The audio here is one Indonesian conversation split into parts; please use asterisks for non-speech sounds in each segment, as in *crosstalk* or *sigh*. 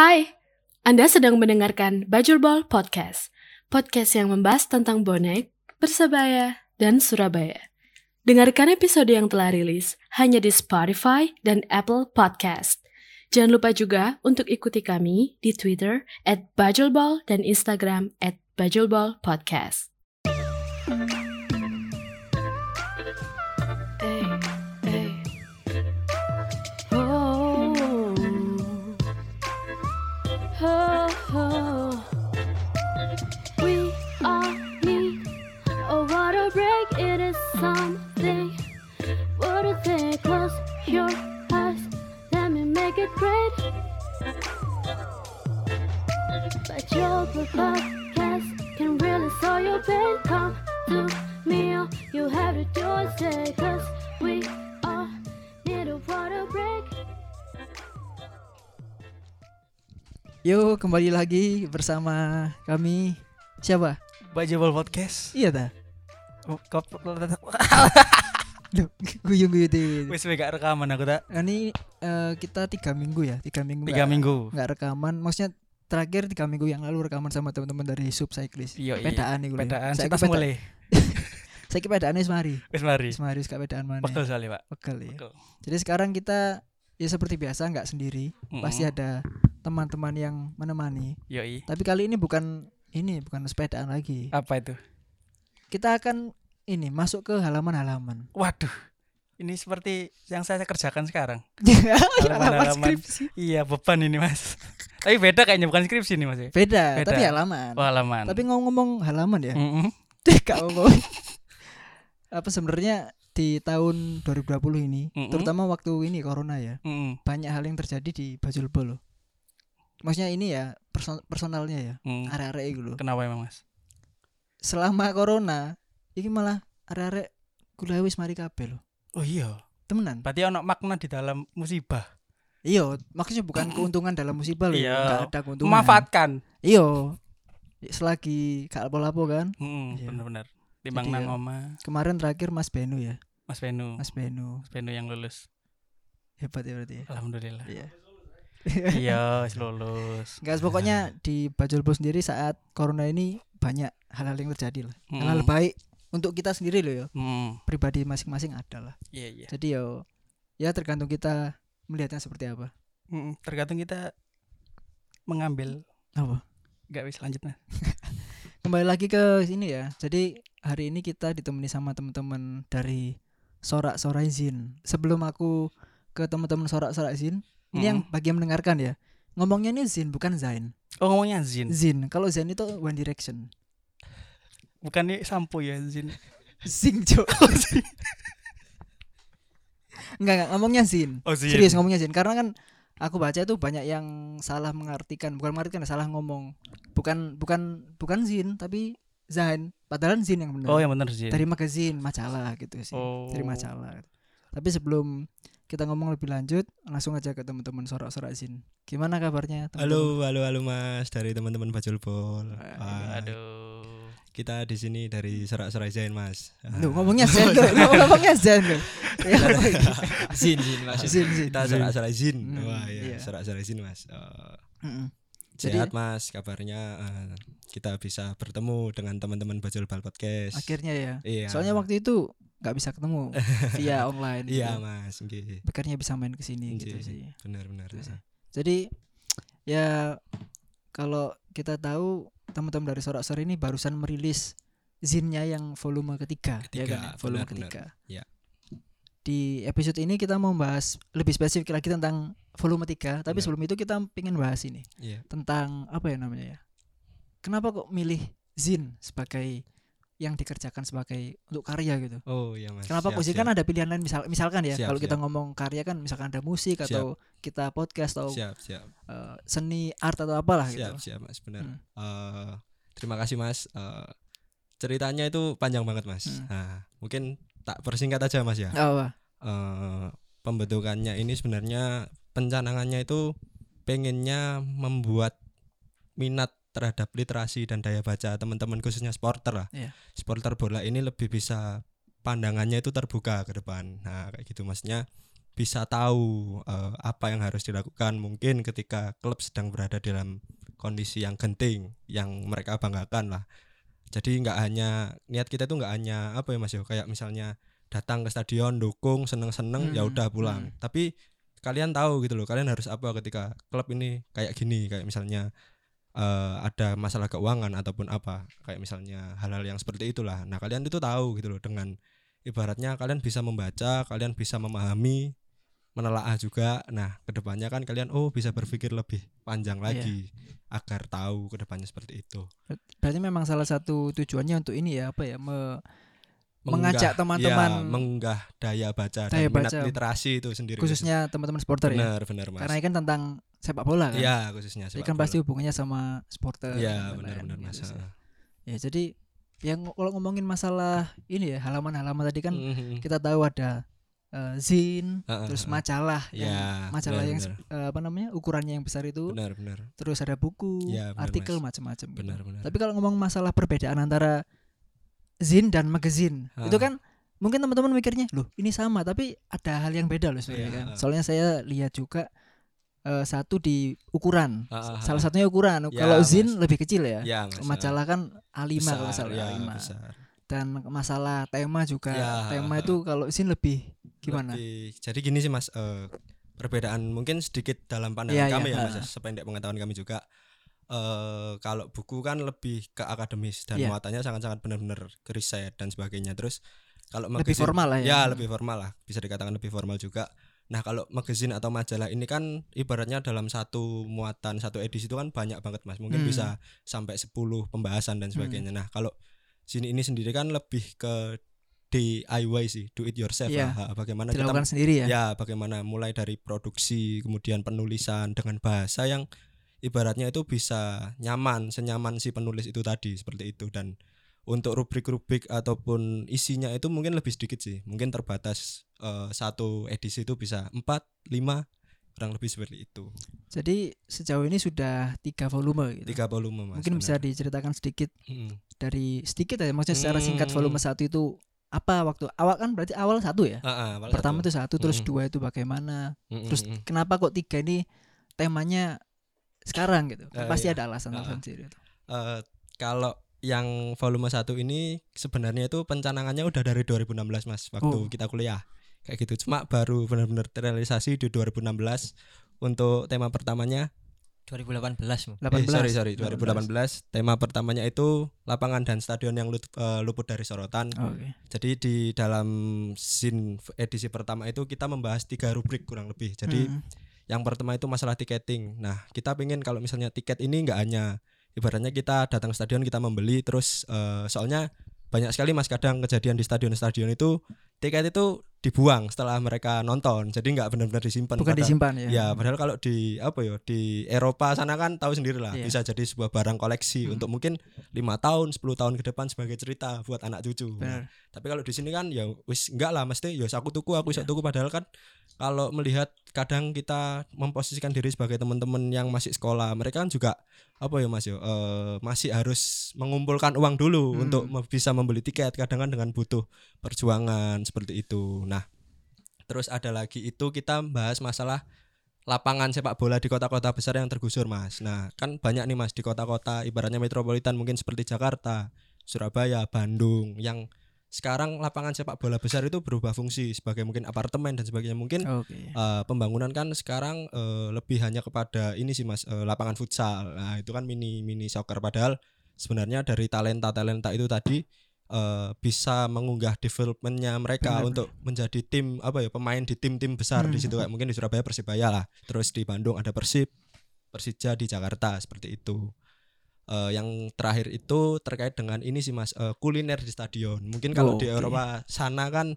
Hai, Anda sedang mendengarkan Bajurbol Podcast. Podcast yang membahas tentang bonek, Persebaya, dan Surabaya. Dengarkan episode yang telah rilis hanya di Spotify dan Apple Podcast. Jangan lupa juga untuk ikuti kami di Twitter at dan Instagram at Podcast. It is something. What a thing. Close your eyes. Let me make it great. But your podcast can really solve your pain. Come to me. All you have to do is say, cause we all need a water break. Yuk kembali lagi bersama kami siapa? Bajabal Podcast. Iya ta? Guyung guyung deh. wis we gak rekaman aku tak. Ini eh, kita tiga minggu ya, tiga minggu. Tiga nggak- minggu. nggak rekaman. Maksudnya terakhir tiga minggu yang lalu rekaman sama teman-teman dari Sub Cyclist. Iya, iya. Pedaan nih gue. Pedaan Saya peda- mulai. *laughs* Saya kira pedaan wis mari. Wis mari. Wis mari wis gak pedaan mana. Pegel sekali, Pak. Pegel ya. Jadi sekarang kita ya seperti biasa nggak sendiri. Mm-mm. Pasti ada teman-teman yang menemani. Yoi. Tapi kali ini bukan ini bukan sepedaan lagi. Apa itu? Kita akan ini masuk ke halaman-halaman. Waduh. Ini seperti yang saya kerjakan sekarang. *laughs* halaman Halaman-halaman. skripsi. Iya, beban ini, Mas. Tapi beda kayaknya bukan skripsi nih, Mas. ya? Beda, Beda. tapi halaman. Oh, halaman. Tapi ngomong-ngomong halaman ya. Mm-mm. *laughs* Gak ngomong. Apa sebenarnya di tahun 2020 ini, Mm-mm. terutama waktu ini corona ya, Mm-mm. banyak hal yang terjadi di Bajulbo loh. Maksudnya ini ya person- personalnya ya, Mm. arek-arek itu loh. Kenapa emang, Mas? Selama corona, ini malah arek-arek kuliah wis mari kabeh loh. Oh iya. Temenan. Berarti ono makna di dalam musibah. Iya, maksudnya bukan *clears throat* keuntungan dalam musibah loh. Iya. Nggak ada keuntungan. Memanfaatkan. Iya. Selagi gak apa-apa kan. Mm, Iya. bener-bener. Timbang nang ya- oma Kemarin terakhir Mas Benu ya. Mas Benu. Mas Benu. Mas Benu yang lulus. Hebat ya berarti ya. Alhamdulillah. Iya. iya, *laughs* lulus. Guys, pokoknya di Bajulbo sendiri saat corona ini banyak hal-hal yang terjadi lah. Mm. Hal-hal baik untuk kita sendiri loh ya. Mm. Pribadi masing-masing ada lah. Iya, iya. Jadi yo ya tergantung kita melihatnya seperti apa. Mm, tergantung kita mengambil Apa? nggak wis lanjut nah. *laughs* Kembali lagi ke sini ya. Jadi hari ini kita ditemani sama teman-teman dari Sorak Sorai Zin. Sebelum aku ke teman-teman Sorak Sorak Zin, ini yang Mm. bagi yang mendengarkan ya. Ngomongnya ini Zin bukan Zain. Oh ngomongnya Zin. Zin. Kalau Zain itu One Direction. Bukan nih sampo ya Zin. *laughs* Zing cok. *laughs* enggak enggak ngomongnya Zin. Oh Zin. Serius ngomongnya Zin karena kan aku baca itu banyak yang salah mengartikan, bukan mengartikan salah ngomong. Bukan bukan bukan Zin tapi Zain. Padahal Zin yang benar. Oh yang bener Zin. Dari magazin, majalah gitu sih. Oh. Dari majalah. Tapi sebelum kita ngomong lebih lanjut, langsung aja ke teman-teman sorak-sorak Zin. Gimana kabarnya? teman-teman? Halo, halo, halo Mas dari teman-teman Bajulbol. Wah, Aduh. Kita di sini dari Sorak-Sorak Zain Mas. Duh, ngomongnya *laughs* Zen tuh, ngomongnya Zen tuh. Ya, apa ini? Zin, Zin Mas. Zin, Zin. Kita Sorak-Sorak Zin. Hmm, Wah, iya. iya, Sorak-Sorak Zin Mas. Eh, Mm-mm. Jadi- sehat Mas kabarnya. Eh, kita bisa bertemu dengan teman-teman Bajulbal Podcast. Akhirnya ya. Iya. Soalnya waktu itu nggak bisa ketemu *laughs* via online. Iya gitu. Mas, nggih. Akhirnya bisa main ke sini gitu Nggih, sih. Benar-benar. Gitu. Jadi ya kalau kita tahu teman-teman dari Sorak Sorak ini barusan merilis zinnya yang volume ketiga, ya Ketiga, kan? ya? Volume benar, ketiga. Ya. Di episode ini kita mau bahas lebih spesifik lagi tentang volume 3, tapi Benar. sebelum itu kita pengen bahas ini Iya. tentang apa ya namanya ya? Kenapa kok milih zin sebagai yang dikerjakan sebagai untuk karya gitu? Oh, iya Mas. Kenapa Siap, kan siap. ada pilihan lain misal misalkan ya Siap, kalau kita siap. ngomong karya kan misalkan ada musik atau kita podcast atau Siap, siap. eh, seni art atau apalah Siap, gitu. siap Mas, benar. Hmm. Eh, terima kasih Mas. Eh, ceritanya itu panjang banget Mas. Hmm. Nah, mungkin tak persingkat aja Mas ya. Apa? Eh, pembentukannya ini sebenarnya pencanangannya itu pengennya membuat minat terhadap literasi dan daya baca teman-teman khususnya supporter lah. Iya. Supporter bola ini lebih bisa pandangannya itu terbuka ke depan. Nah, kayak gitu maksudnya bisa tahu eh, apa yang harus dilakukan mungkin ketika klub sedang berada dalam kondisi yang genting yang mereka banggakan lah jadi nggak hanya niat kita itu nggak hanya apa ya mas yo kayak misalnya datang ke stadion dukung seneng seneng ya Hmm, udah pulang tapi kalian tahu gitu loh kalian harus apa ketika klub ini kayak gini kayak misalnya eh, ada masalah keuangan ataupun apa kayak misalnya hal-hal yang seperti itulah. Nah kalian itu tahu gitu loh dengan ibaratnya kalian bisa membaca kalian bisa memahami menelaah juga. Nah ke depannya kan kalian oh bisa berpikir lebih panjang lagi agar tahu ke depannya seperti itu. Berarti memang salah satu tujuannya untuk ini ya apa ya me- Mengunggah- Mengajak teman-teman- ya, mengunggah daya baca Daya dan minat baca. literasi itu sendiri khususnya teman-teman supporter ya. benar benar mas Karena ini kan tentang sepak bola kan. Iya khususnya Jadi sepak kan pasti bola. hubungannya sama supporter. Dan benar-benar lain-lain mas gitu. Ya jadi yang kalau ngomongin masalah ini ya halaman-halaman tadi kan Mhm. kita tahu ada eh, zin, Heeh, terus heeh. majalah Ya, yang majalah yang benar, eh, apa namanya ukurannya yang besar itu, benar benar terus ada buku, Ya, benar, artikel macam-macam. gitu. benar benar Tapi kalau ngomong masalah perbedaan antara zin dan magazine, itu kan mungkin teman-teman mikirnya, loh ini sama, tapi ada hal yang beda loh sebenarnya Iya, kan. Soalnya saya lihat juga eh, satu di ukuran, Ah, ah, salah ah. satunya ukuran. Ya, kalau Mas. zin lebih kecil ya. ya mas Majalah kan A5 besar, kalau salah ya, A5. besar. Dan masalah tema juga Ya, tema itu kalau zin lebih gimana? Lebih- jadi gini sih mas eh, perbedaan mungkin sedikit dalam pandangan iya, kami ya mas ya, sependek pengetahuan kami juga eh kalau buku kan lebih ke akademis dan Iya. muatannya sangat-sangat benar-benar ke riset dan sebagainya terus kalau Lebih magazine- formal lah ya. ya lebih formal lah bisa dikatakan lebih formal juga nah kalau magazine atau majalah ini kan ibaratnya dalam satu muatan satu edisi itu kan banyak banget mas mungkin Hmm. bisa sampai 10 pembahasan dan sebagainya nah kalau sini ini sendiri kan lebih ke DIY sih do it yourself Iya. lah bagaimana kita Dilakukan sendiri ya. ya bagaimana mulai dari produksi kemudian penulisan dengan bahasa yang ibaratnya itu bisa nyaman senyaman si penulis itu tadi seperti itu dan untuk rubrik-rubrik ataupun isinya itu mungkin lebih sedikit sih mungkin terbatas eh, satu edisi itu bisa 4 5 kurang lebih seperti itu Jadi sejauh ini sudah tiga volume gitu. tiga volume mas Mungkin bisa benar. diceritakan sedikit Mm. dari sedikit ya maksudnya secara singkat Hmm. volume satu itu apa waktu awal kan berarti awal satu ya Ah, ah, awal pertama satu. itu satu terus Mm. dua itu bagaimana Mm, terus mm, mm. kenapa kok tiga ini temanya sekarang gitu. Eh, pasti iya. ada alasan-alasan sendiri Eh, kalau yang volume satu ini sebenarnya itu pencanangannya udah dari 2016 mas waktu Oh. kita kuliah. Kayak gitu. Cuma baru benar-benar terrealisasi di 2016 untuk tema pertamanya. 2018 Bu. 18 eh, sorry sorry 2018 tema pertamanya itu lapangan dan stadion yang lut- eh, luput dari sorotan. Oke. Jadi di dalam scene edisi pertama itu kita membahas tiga rubrik kurang lebih. Jadi Mm. Yang pertama itu masalah tiketing. Nah, kita pengen kalau misalnya tiket ini nggak hanya ibaratnya kita datang ke stadion kita membeli terus eh, soalnya banyak sekali mas kadang kejadian di stadion-stadion itu tiket itu dibuang setelah mereka nonton jadi nggak benar-benar disimpan bukan Padahal- disimpan ya Ya, padahal kalau di apa ya di Eropa sana kan tahu sendiri lah Iya. bisa jadi sebuah barang koleksi Hmm. untuk mungkin lima tahun 10 tahun ke depan sebagai cerita buat anak cucu. Nah, tapi kalau di sini kan ya wis enggak lah mesti ya aku tuku aku bisa tuku padahal kan kalau melihat kadang kita memposisikan diri sebagai teman-teman yang masih sekolah mereka kan juga apa ya Mas yo eh, masih harus mengumpulkan uang dulu Hmm. untuk bisa membeli tiket kadang kan dengan butuh perjuangan seperti itu. Terus ada lagi itu kita bahas masalah lapangan sepak bola di kota-kota besar yang tergusur Mas. Nah, kan banyak nih Mas di kota-kota ibaratnya metropolitan mungkin seperti Jakarta, Surabaya, Bandung yang sekarang lapangan sepak bola besar itu berubah fungsi sebagai mungkin apartemen dan sebagainya. Mungkin oke eh, pembangunan kan sekarang eh, lebih hanya kepada ini sih Mas, eh, lapangan futsal. Nah, itu kan mini mini soccer padahal sebenarnya dari talenta-talenta itu tadi eh, bisa mengunggah developmentnya mereka Benar, untuk menjadi tim apa ya pemain di tim-tim besar Hmm. di situ kayak mungkin di Surabaya Persibaya lah. Terus di Bandung ada Persib, Persija di Jakarta seperti itu. Eh, yang terakhir itu terkait dengan ini sih Mas eh, kuliner di stadion. Mungkin Oh, kalau di oke. Eropa sana kan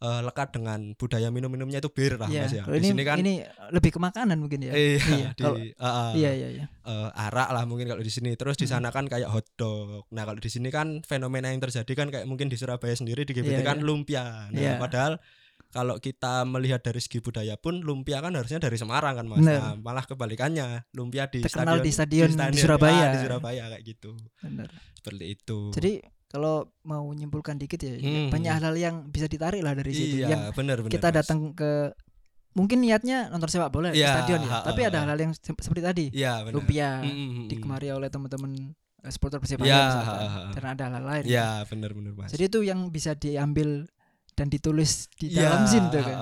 eh, lekat dengan budaya minum-minumnya itu bir lah Iya, Mas ya. Di ini sini kan ini lebih ke makanan mungkin ya Iya, Iya, di kalau- ah, iya iya iya eh, arak lah mungkin kalau di sini. Terus di Hmm. sana kan kayak hotdog. Nah, kalau di sini kan fenomena yang terjadi kan kayak mungkin di Surabaya sendiri di GBT Iya, kan iya. lumpia. Nah, Iya. padahal kalau kita melihat dari segi budaya pun lumpia kan harusnya dari Semarang kan Mas. Bener. Nah, malah kebalikannya. Lumpia di Terkenal stadion di stadion di stadion- Surabaya. ah, di Surabaya kayak gitu. benar Seperti itu. jadi kalau mau menyimpulkan dikit ya Hmm. banyak hal-hal yang bisa ditarik lah dari situ iya, yang benar benar. kita Mas. datang ke mungkin niatnya nonton sepak bola di Iya, stadion ya, ha, tapi ha, ada ha. hal-hal yang se- seperti tadi, Iya benar. lumpia Mm, mm, mm, digemari oleh teman-teman eh, supporter Persebaya Iya, misalkan. ha, ha, ha. dan ada hal lain. Iya benar benar mas. Jadi itu yang bisa diambil dan ditulis di Iya, dalam zin tuh kan.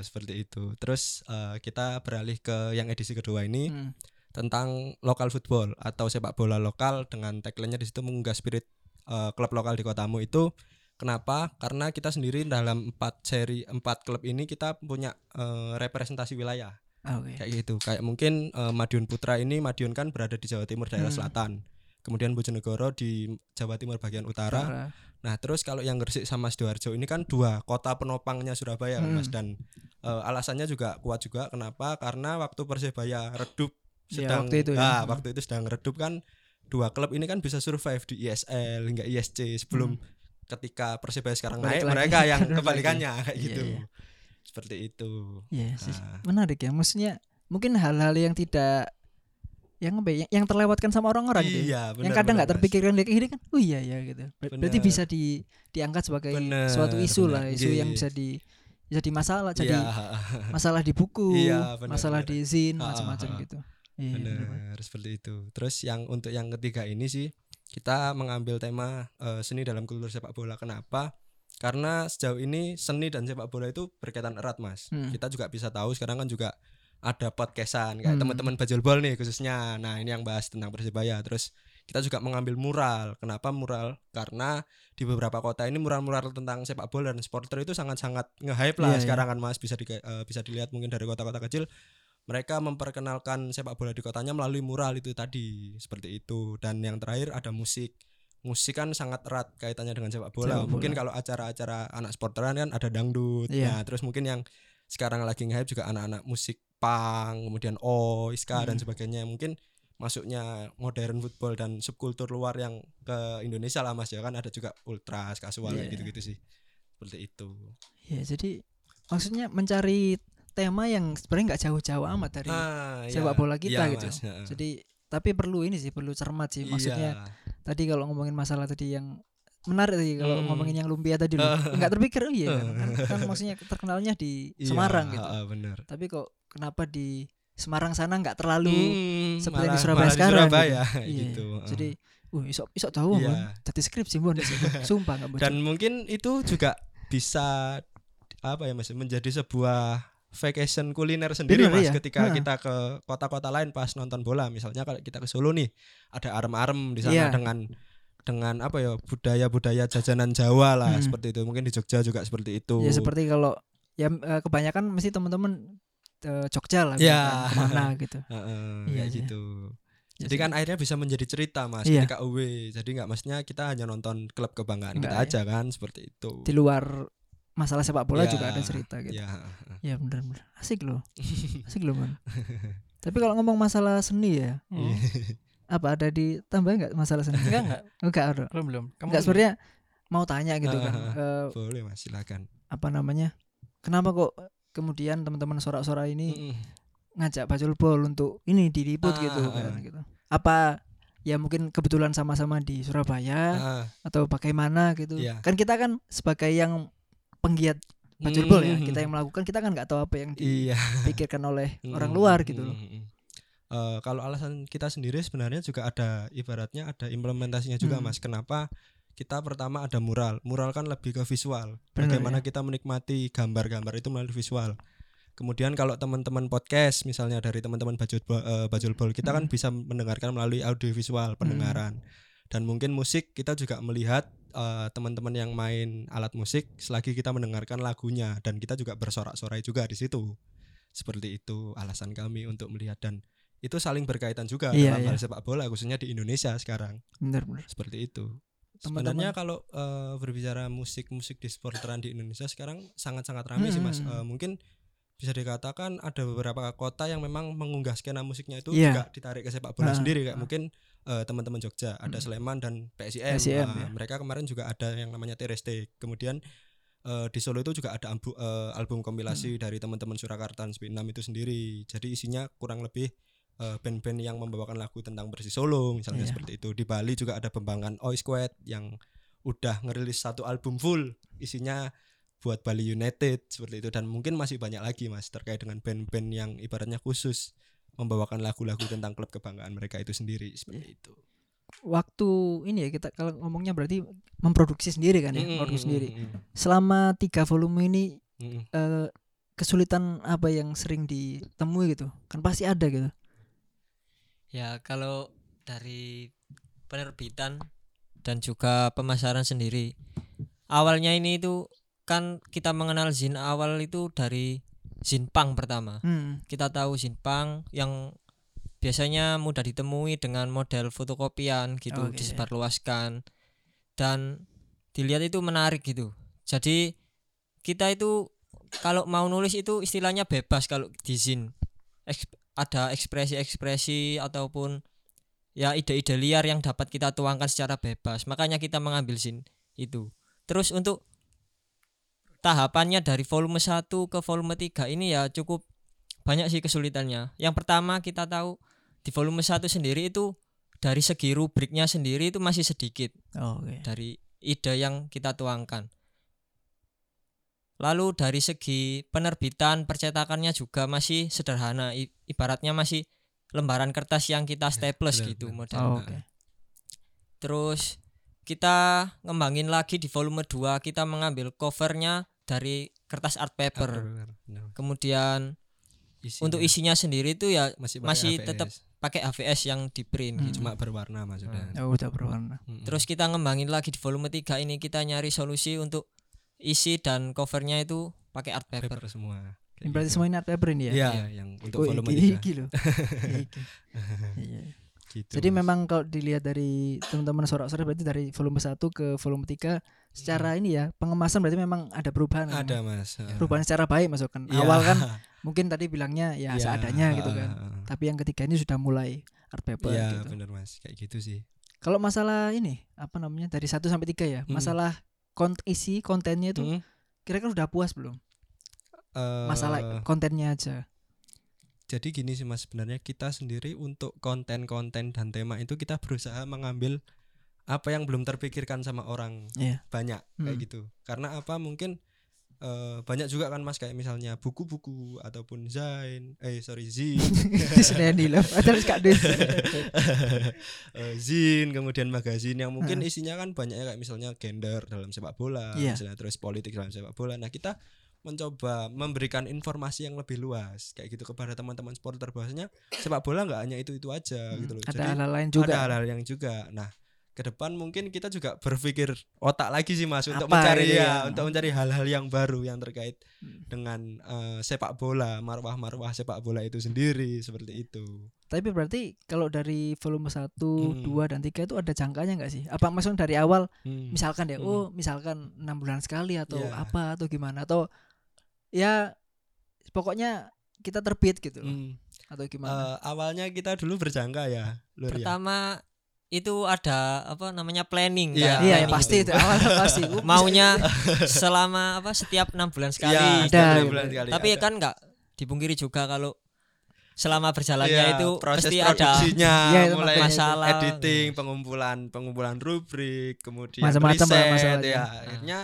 seperti itu. Terus eh, kita beralih ke yang edisi kedua ini Hmm. tentang lokal football atau sepak bola lokal dengan tagline-nya di situ mengunggah spirit eh, klub lokal di kotamu itu kenapa? Karena kita sendiri dalam empat seri empat klub ini kita punya eh, representasi wilayah Oke. kayak gitu. Kayak mungkin eh, Madiun Putra ini Madiun kan berada di Jawa Timur daerah Hmm. selatan. Kemudian Bojonegoro di Jawa Timur bagian utara. Utara. Nah, terus kalau yang Gresik sama Sidoarjo ini kan dua kota penopangnya Surabaya, Hmm. Mas. Dan eh, alasannya juga kuat juga. Kenapa? Karena waktu Persebaya redup Iya, sedang waktu itu ya. ah, Hmm. waktu itu sedang redup kan dua klub ini kan bisa survive di ISL hingga ISC sebelum ketika Persebaya sekarang Hmm. Balik naik lagi. mereka yang *laughs* Balik kebalikannya kayak Iya, gitu. iya. Seperti itu. Iya sih. Ah. Menarik ya. Maksudnya mungkin hal-hal yang tidak yang ya, yang, yang terlewatkan sama orang-orang gitu. ya. Iya, yang kadang nggak terpikirkan kayak gini kan. Oh iya ya gitu. Ber- Berarti Benar. bisa di diangkat sebagai Benar, suatu isu lah, benar. isu yang Iya. bisa di jadi masalah, jadi Iya, masalah di buku, Iya, benar, masalah benar. di zin, Ha, ha, macam-macam gitu. Iya. benar, Pak. Benar, seperti itu. Terus yang untuk yang ketiga ini sih kita mengambil tema eh, seni dalam kultur sepak bola. Kenapa? Karena sejauh ini seni dan sepak bola itu berkaitan erat, Mas. Hmm. Kita juga bisa tahu sekarang kan juga ada podcastan kayak Hmm. teman-teman Bajul Bol nih khususnya. Nah, ini yang bahas tentang Persebaya. Terus kita juga mengambil mural. Kenapa mural? Karena di beberapa kota ini mural-mural tentang sepak bola dan supporter itu sangat-sangat nge-hype lah Iya, iya. sekarang kan Mas bisa di, eh, bisa dilihat mungkin dari kota-kota kecil mereka memperkenalkan sepak bola di kotanya melalui mural itu tadi seperti itu dan yang terakhir ada musik musik kan sangat erat kaitannya dengan sepak bola Sepak bola. mungkin kalau acara-acara anak sporteran kan ada dangdut Iya. nah terus mungkin yang sekarang lagi nge-hype juga anak-anak musik punk kemudian oi ska dan Hmm. sebagainya mungkin masuknya modern football dan subkultur luar yang ke Indonesia lah mas ya kan ada juga ultras kasual Iya. gitu-gitu sih seperti itu Ya, jadi maksudnya mencari tema yang sebenarnya nggak jauh-jauh amat dari Ah, sepak iya. bola kita Iya, gitu. Mas, heeh. Jadi tapi perlu ini sih, perlu cermat sih. Maksudnya Iya. tadi kalau ngomongin masalah tadi yang menarik tadi kalau Hmm. ngomongin yang lumpia tadi loh. nggak terpikir oh iya kan, kan, kan maksudnya terkenalnya di Iya, Semarang gitu. bener Tapi kok kenapa di Semarang sana nggak terlalu Hmm, seperti di malah- Surabaya malah di sekarang Surabaya, *laughs* Iya. gitu. Jadi uh isok isok tahu Iya. Mon. Jadi skripsi Mon. Sumpah nggak bocor. dan mungkin itu juga bisa apa ya mas menjadi sebuah vacation kuliner sendiri Bener, mas iya. ketika Heeh. kita ke kota-kota lain pas nonton bola misalnya kalau kita ke Solo nih ada arem-arem di sana Iya. dengan dengan apa ya budaya-budaya jajanan Jawa lah Hmm. seperti itu mungkin di Jogja juga seperti itu Ya seperti kalau ya eh, kebanyakan mesti teman-teman eh, Jogja lah Iya. misalkan, ke mana *laughs* gitu. Iya, kayak iya. gitu Ya, Jadi kan akhirnya bisa menjadi cerita mas Iya. ketika away. Jadi nggak maksudnya kita hanya nonton klub kebanggaan Nggak, kita ya. aja kan seperti itu. di luar masalah sepak bola Ya, juga ada cerita gitu. Ya. Ya benar benar. Asik loh. *laughs* Asik loh, Man. *laughs* Tapi kalau ngomong masalah seni ya, Hmm. apa ada ditambah nggak masalah seni? Enggak enggak, Enggak ada. belum belum. Kamu Enggak sebenarnya mau tanya gitu kan. *laughs* Eh, Boleh mas silakan. apa namanya? Kenapa kok kemudian teman-teman sorak-sorak ini Mm-mm. ngajak Bacul Bol untuk ini diliput Ah, gitu ah, kan ah. gitu. Apa ya mungkin kebetulan sama-sama di Surabaya Ah, atau bagaimana gitu. Iya. Kan kita kan sebagai yang penggiat Bacul Bol ya, kita yang melakukan kita kan nggak tahu apa yang Iya. dipikirkan oleh *laughs* orang Mm, luar gitu loh. Eh, kalau alasan kita sendiri sebenarnya juga ada ibaratnya ada implementasinya juga Hmm. mas. Kenapa? Kita pertama ada mural. Mural kan lebih ke visual. Benar, Bagaimana ya. kita menikmati gambar-gambar itu melalui visual. Kemudian kalau teman-teman podcast misalnya dari teman-teman Bajul Bol, eh, Bajul Bol, kita kan Hmm. bisa mendengarkan melalui audiovisual pendengaran. Dan mungkin musik kita juga melihat eh, teman-teman yang main alat musik selagi kita mendengarkan lagunya dan kita juga bersorak-sorai juga di situ. Seperti itu alasan kami untuk melihat dan itu saling berkaitan juga Iya, dalam iya. hal sepak bola khususnya di Indonesia sekarang Bener bener. seperti itu. Teman-teman- Sebenarnya kalau eh, berbicara musik-musik di sporteran di Indonesia sekarang sangat-sangat ramai sih Mas. Hmm. Eh, mungkin bisa dikatakan ada beberapa kota yang memang mengunggah skena musiknya itu Iya. juga ditarik ke sepak bola Ah, sendiri kayak ah. mungkin eh, teman-teman Jogja, ada Hmm. Sleman dan PSIM. PSIM, Ah, ya. Mereka kemarin juga ada yang namanya Tereste. Kemudian eh, di Solo itu juga ada ambu- eh, album kompilasi Hmm. dari teman-teman Surakarta dan 6 itu sendiri. Jadi isinya kurang lebih eh, band-band yang membawakan lagu tentang Persis Solo misalnya Iya. seperti itu. Di Bali juga ada Bembangan Oi Squad yang udah ngerilis satu album full isinya buat Bali United seperti itu dan mungkin masih banyak lagi mas terkait dengan band-band yang ibaratnya khusus membawakan lagu-lagu tentang klub kebanggaan mereka itu sendiri seperti itu. Waktu ini ya kita kalau ngomongnya berarti memproduksi sendiri kan ya, Mm, produksi mm, sendiri. mm, Selama tiga volume ini mm, mm. eh, kesulitan apa yang sering ditemui gitu? Kan pasti ada gitu. Ya kalau dari penerbitan dan juga pemasaran sendiri. Awalnya ini itu kan kita mengenal zin awal itu dari zin pang pertama. Hmm. Kita tahu zin pang yang biasanya mudah ditemui dengan model fotokopian gitu Oke. disebarluaskan dan dilihat itu menarik gitu. Jadi kita itu kalau mau nulis itu istilahnya bebas kalau di zin. Eks- ada ekspresi-ekspresi ataupun ya ide-ide liar yang dapat kita tuangkan secara bebas. Makanya kita mengambil zin itu. Terus untuk tahapannya dari volume 1 ke volume 3 ini ya cukup banyak sih kesulitannya. Yang pertama kita tahu di volume 1 sendiri itu dari segi rubriknya sendiri itu masih sedikit Oh, Oke. dari ide yang kita tuangkan. Lalu dari segi penerbitan percetakannya juga masih sederhana, I- ibaratnya masih lembaran kertas yang kita staples benar, gitu benar. model. Oh, Oke. Terus kita ngembangin lagi di volume 2 kita mengambil covernya dari kertas art paper. Benar, benar. Kemudian Isinya untuk isinya sendiri itu ya masih, masih pakai tetap AVS. pakai HVS yang di print Hmm. gitu. cuma berwarna mas udah. Oh, udah berwarna. Mm, mm. Terus kita ngembangin lagi di volume 3 ini kita nyari solusi untuk isi dan covernya itu pakai art paper. paper semua. Ini berarti semua ini art paper ini ya? Iya, Iya. yang untuk Oh, volume iki, 3. iki loh. *laughs* Iki. Iya. Gitu, Jadi Mas. memang kalau dilihat dari teman-teman sorak-sorak berarti dari volume 1 ke volume 3 secara ini ya pengemasan berarti memang ada perubahan. memang. ada mas. Perubahan secara baik masukkan. Iya. Awal kan *laughs* mungkin tadi bilangnya ya Iya, seadanya gitu kan. Tapi yang ketiga ini sudah mulai art paper Iya gitu. benar mas kayak gitu sih. Kalau masalah ini apa namanya dari 1 sampai 3 ya, Mm. masalah kont isi kontennya itu Mm, kira-kira udah puas belum? eh, Masalah kontennya aja. Jadi gini sih mas sebenarnya kita sendiri untuk konten-konten dan tema itu kita berusaha mengambil apa yang belum terpikirkan sama orang Iya. banyak kayak Hmm. gitu karena apa mungkin eh, banyak juga kan mas kayak misalnya buku-buku ataupun zain eh sorry zin. *laughs* *laughs* Terus Kak Des. Eh, zin kemudian magazin yang mungkin Heeh. isinya kan banyaknya kayak misalnya gender dalam sepak bola Iya. misalnya terus politik dalam sepak bola nah kita mencoba memberikan informasi yang lebih luas kayak gitu kepada teman-teman supporter bahwasanya sepak bola nggak hanya itu itu aja gitu loh Hmm, Ada jadi hal lain juga. ada hal-hal yang juga nah ke depan mungkin kita juga berpikir otak lagi sih mas untuk Apa mencari gitu ya ya? untuk mencari hal-hal yang baru yang terkait Hmm. dengan eh, sepak bola marwah-marwah sepak bola itu sendiri seperti itu Tapi berarti kalau dari volume 1, Hmm. 2 dan 3 itu ada jangkanya nggak sih? Apa maksudnya dari awal Hmm. misalkan ya, Hmm. oh misalkan enam bulan sekali atau Iya. apa atau gimana atau ya pokoknya kita terbit gitu loh, Hmm. atau gimana? Eh, awalnya kita dulu berjangka ya, Lur, ya? Pertama itu ada apa namanya planning Iya, kan? iya ya, Planning pasti itu. itu awal pasti. *laughs* Maunya selama apa setiap enam bulan sekali Iya, Ada, gitu. bulan sekali tapi ada. kan nggak dipungkiri juga kalau selama berjalannya Iya, itu proses pasti ada produksinya, *laughs* Iya, itu mulai masalah editing, pengumpulan pengumpulan rubrik, kemudian Macam-macam masalahnya. ya. Akhirnya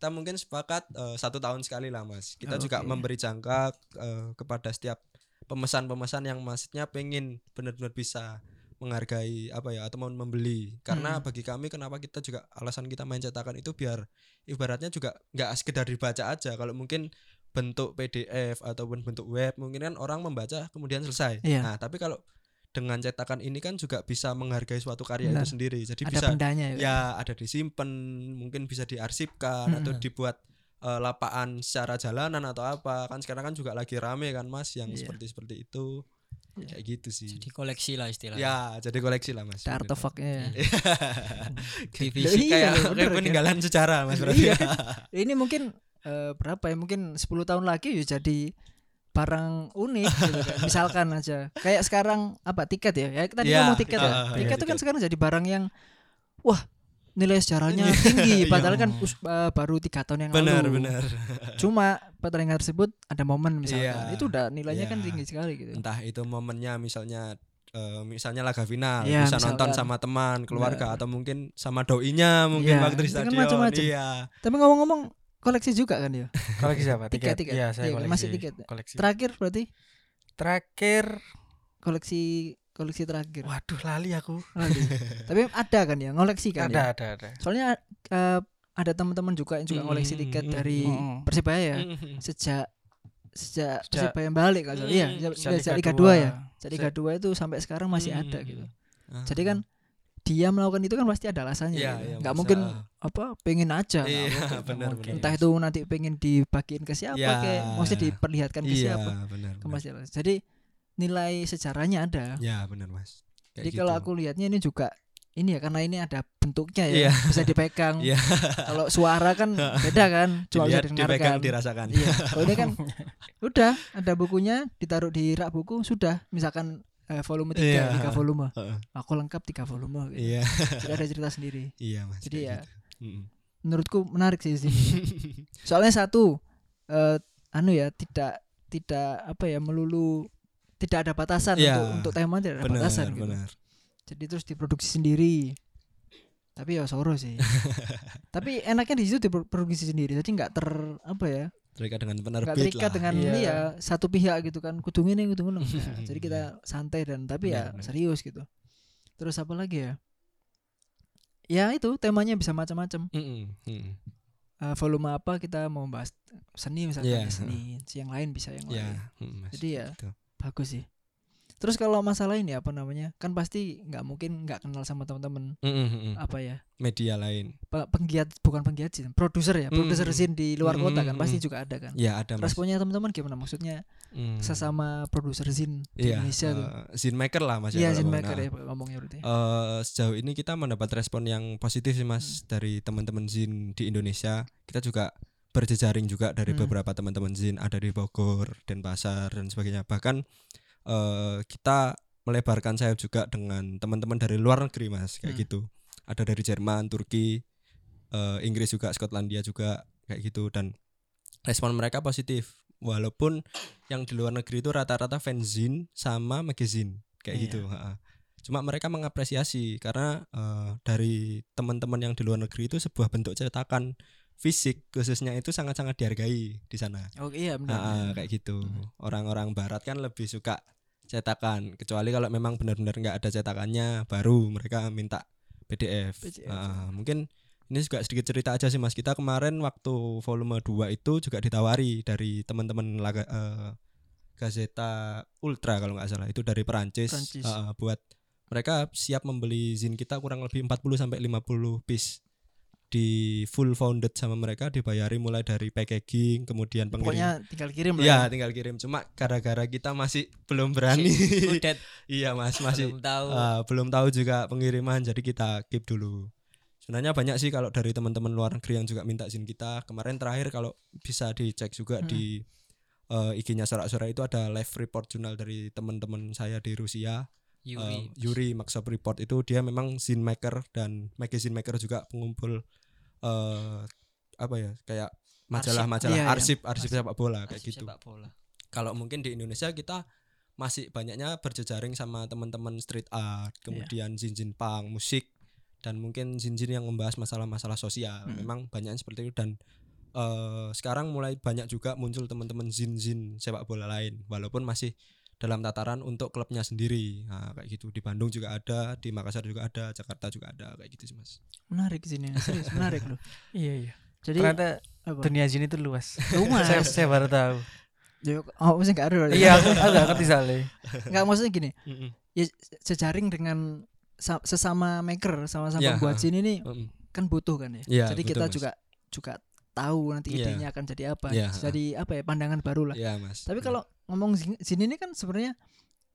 kita mungkin sepakat eh, satu tahun sekali lah mas. Kita juga Oke. memberi jangka eh, kepada setiap pemesan-pemesan yang maksudnya pengen benar-benar bisa menghargai apa ya atau mau membeli karena Hmm. bagi kami kenapa kita juga alasan kita main cetakan itu biar ibaratnya juga nggak sekedar dibaca aja kalau mungkin bentuk PDF ataupun bentuk web mungkin kan orang membaca kemudian selesai Iya. nah tapi kalau dengan cetakan ini kan juga bisa menghargai suatu karya Benar. itu sendiri jadi ada bisa bendanya ya. ya ada disimpan mungkin bisa diarsipkan atau Hmm. dibuat eh, lapaan secara jalanan atau apa kan sekarang kan juga lagi rame kan mas yang Iya. seperti seperti itu Iya. kayak gitu sih jadi koleksi lah istilahnya ya jadi koleksi lah mas artefaknya. ya. Divisi. Iya, *laughs* kayak bener kayak kan? peninggalan sejarah mas berarti Iya? *laughs* Ini mungkin eh, berapa ya? Mungkin 10 tahun lagi ya jadi barang unik gitu kan. *laughs* Misalkan aja. Kayak sekarang apa tiket ya? Ya tadi Iya, ngomong tiket ya. ah, ah, tiket iya, itu kan tiket. sekarang jadi barang yang wah nilai sejarahnya Iya. tinggi *laughs* Iya. padahal kan us- eh, baru tiga tahun yang benar lalu benar cuma pertandingan tersebut ada momen misalkan Iya. itu udah nilainya kan Iya. tinggi sekali gitu entah itu momennya misalnya eh, misalnya laga final Iya, bisa nonton misalkan. sama teman keluarga Benar. atau mungkin sama doinya mungkin Iya, waktu di itu kan stadion macam-macam. iya tapi ngomong-ngomong koleksi juga kan ya Koleksi siapa? Tiket, Tiket. Iya, saya Iya, koleksi. masih tiket. Koleksi. terakhir berarti Terakhir koleksi koleksi terakhir waduh lali aku. Aduh. tapi ada kan ya ngoleksi kan Ada, ya? ada, ada. soalnya eh, ada teman-teman juga yang juga Mm, ngoleksi mm, tiket mm, dari mm. Persibaya ya Mm. sejak sejak Sejak- Persibaya balik kan iya Mm, sejak, Sejak sejak Liga Liga 2 ya sejak Liga 2 itu sampai sekarang masih Mm, ada mm, gitu Ah. jadi kan dia melakukan itu kan pasti ada alasannya Iya, gitu. iya, nggak mungkin apa pengen aja Iya, mungkin, benar, mungkin. benar. entah itu nanti pengen dibagiin ke siapa Iya. kayak maksudnya diperlihatkan ke iya, siapa. Mas Jalas. jadi nilai sejarahnya ada Ya, benar, Mas. Kayak jadi kalau gitu. aku lihatnya ini juga ini ya karena ini ada bentuknya ya Iya. bisa dipegang Iya. kalau suara kan beda kan *laughs* cuma bisa dipegang, dirasakan. iya kalau ini kan *laughs* udah ada bukunya ditaruh di rak buku sudah misalkan eh, volume 3 Iya. tiga volume *laughs* Heeh. aku lengkap tiga volume gitu. Iya, jadi ada cerita sendiri iya, Mas. Jadi ya, gitu. Mm-mm. menurutku menarik sih sini *laughs* soalnya satu eh, anu ya tidak tidak apa ya melulu tidak ada batasan Iya. untuk untuk tema tidak ada benar, batasan gitu. benar. jadi terus diproduksi sendiri tapi ya soro sih *laughs* tapi enaknya di situ diproduksi sendiri jadi nggak ter apa ya Terikat dengan penerbit terikat lah. dengan Iya. ini ya satu pihak gitu kan kudu ini kudu ngono *laughs* Nah, jadi kita santai dan tapi ya serius gitu terus apa lagi ya ya itu temanya bisa macam-macam. Eh, volume apa kita mau bahas seni misalnya Iya. seni yang lain bisa yang Ya, lain mm. Jadi ya, Gitu. bagus sih terus kalau masalah ini apa namanya kan pasti nggak mungkin nggak kenal sama teman-teman Mm-mm, mm-mm. apa ya media lain. pe- penggiat bukan penggiat sih produser ya Mm, produser mm, scene di luar mm, kota mm, kan pasti mm. juga ada kan Ya, ada responnya teman-teman gimana maksudnya Mm. sesama produser scene di Iya, Indonesia tuh eh, scene maker lah Mas. ya iya mau. maker Nah, ya ngomongnya berarti eh, sejauh ini kita mendapat respon yang positif sih Hmm. mas dari teman-teman zin di Indonesia kita juga berjejaring juga dari Hmm. beberapa teman-teman zin ada di Bogor Denpasar dan sebagainya bahkan eh, kita melebarkan sayap juga dengan teman-teman dari luar negeri mas kayak Hmm. gitu. Ada dari Jerman Turki eh, Inggris juga Skotlandia juga kayak gitu. Dan respon mereka positif. Walaupun yang di luar negeri itu rata-rata fanzine sama magazine kayak Iya. gitu cuma mereka mengapresiasi karena eh, dari teman-teman yang di luar negeri itu sebuah bentuk cetakan fisik khususnya itu sangat-sangat dihargai di sana. Oh iya benar. Kayak gitu. Hmm. orang-orang barat kan lebih suka cetakan kecuali kalau memang benar-benar nggak ada cetakannya baru mereka minta PDF, PDF. Ha, mungkin ini juga sedikit cerita aja sih mas. Kita kemarin waktu volume 2 itu juga ditawari dari teman-teman laga eh, Gazeta Ultra kalau nggak salah. Itu dari Perancis, Perancis. Ha, buat mereka siap membeli zin kita kurang lebih 40 sampai 50 piece di full founded sama mereka dibayari mulai dari packaging kemudian pengiriman pokoknya tinggal kirim lah Iya, ya. tinggal kirim. Cuma gara-gara kita masih belum berani. *laughs* Iya, Mas, masih belum tahu ah, belum tahu juga pengiriman jadi kita keep dulu. Sebenarnya banyak sih kalau dari teman-teman luar negeri yang juga minta izin kita. Kemarin terakhir kalau bisa dicek juga Hmm. di eh, IG-nya Sorak-Sorak itu ada live report jurnal dari teman-teman saya di Rusia. Yuri Eh, Yuri Maxop Report itu dia memang zine maker dan magazine maker juga pengumpul eh apa ya kayak majalah-majalah Iya, iya. arsip arsip sepak bola kayak Arsip gitu sepak bola kalau mungkin di Indonesia kita masih banyaknya berjejaring sama teman-teman street art, Iya. kemudian zin-zin punk, musik dan mungkin zin-zin yang membahas masalah-masalah sosial. Hmm. Memang banyaknya seperti itu dan eh, sekarang mulai banyak juga muncul teman-teman zin-zin sepak bola lain walaupun masih dalam tataran untuk klubnya sendiri. Nah, kayak gitu. Di Bandung juga ada, di Makassar juga ada, Jakarta juga ada kayak gitu sih, Mas. menarik sini serius menarik loh *laughs* Iya, iya. jadi Ternyata apa dunia jin itu luas. luas saya, saya baru tahu. Ya, oh maksudnya nggak ada iya, aku aku gak ngerti soalnya. nggak maksudnya gini ya sejaring dengan sa- sesama maker sama-sama Ya, pembuat ha. scene ini Mm-mm. kan butuh kan ya. Iya, Jadi betul, kita Mas. juga juga tahu nanti Iya. idenya akan jadi apa. Iya, Jadi apa ya pandangan baru lah. Iya, Mas. Tapi kalau ngomong zin- zine ini kan sebenarnya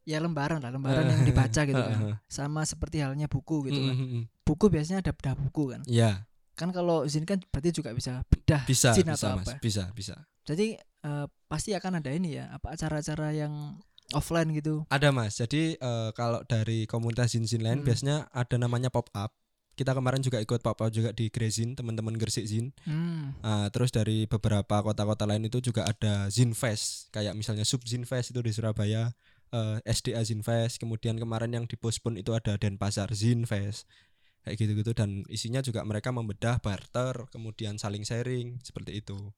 ya lembaran lah, lembaran yang dibaca gitu kan. Sama seperti halnya buku gitu kan. Mm-mm. Buku biasanya ada bedah buku kan. Iya, Kan kalau zin kan berarti juga bisa bedah bisa, zin bisa, atau Mas. apa. Bisa, bisa. Jadi eh, pasti akan ada ini ya, apa acara-acara yang offline gitu. Ada mas. Jadi eh, kalau dari komunitas zin-zin lain Hmm. biasanya ada namanya pop up. Kita kemarin juga ikut up juga di Grezin, teman-teman Gresik Zin. Hmm. Ah, terus dari beberapa kota-kota lain itu juga ada Zin Fest, kayak misalnya Sub Zin Fest itu di Surabaya, eh, SDA Zin Fest. Kemudian kemarin yang dipospon itu ada Denpasar Zin Fest. kayak gitu-gitu dan isinya juga mereka membedah barter kemudian saling sharing seperti itu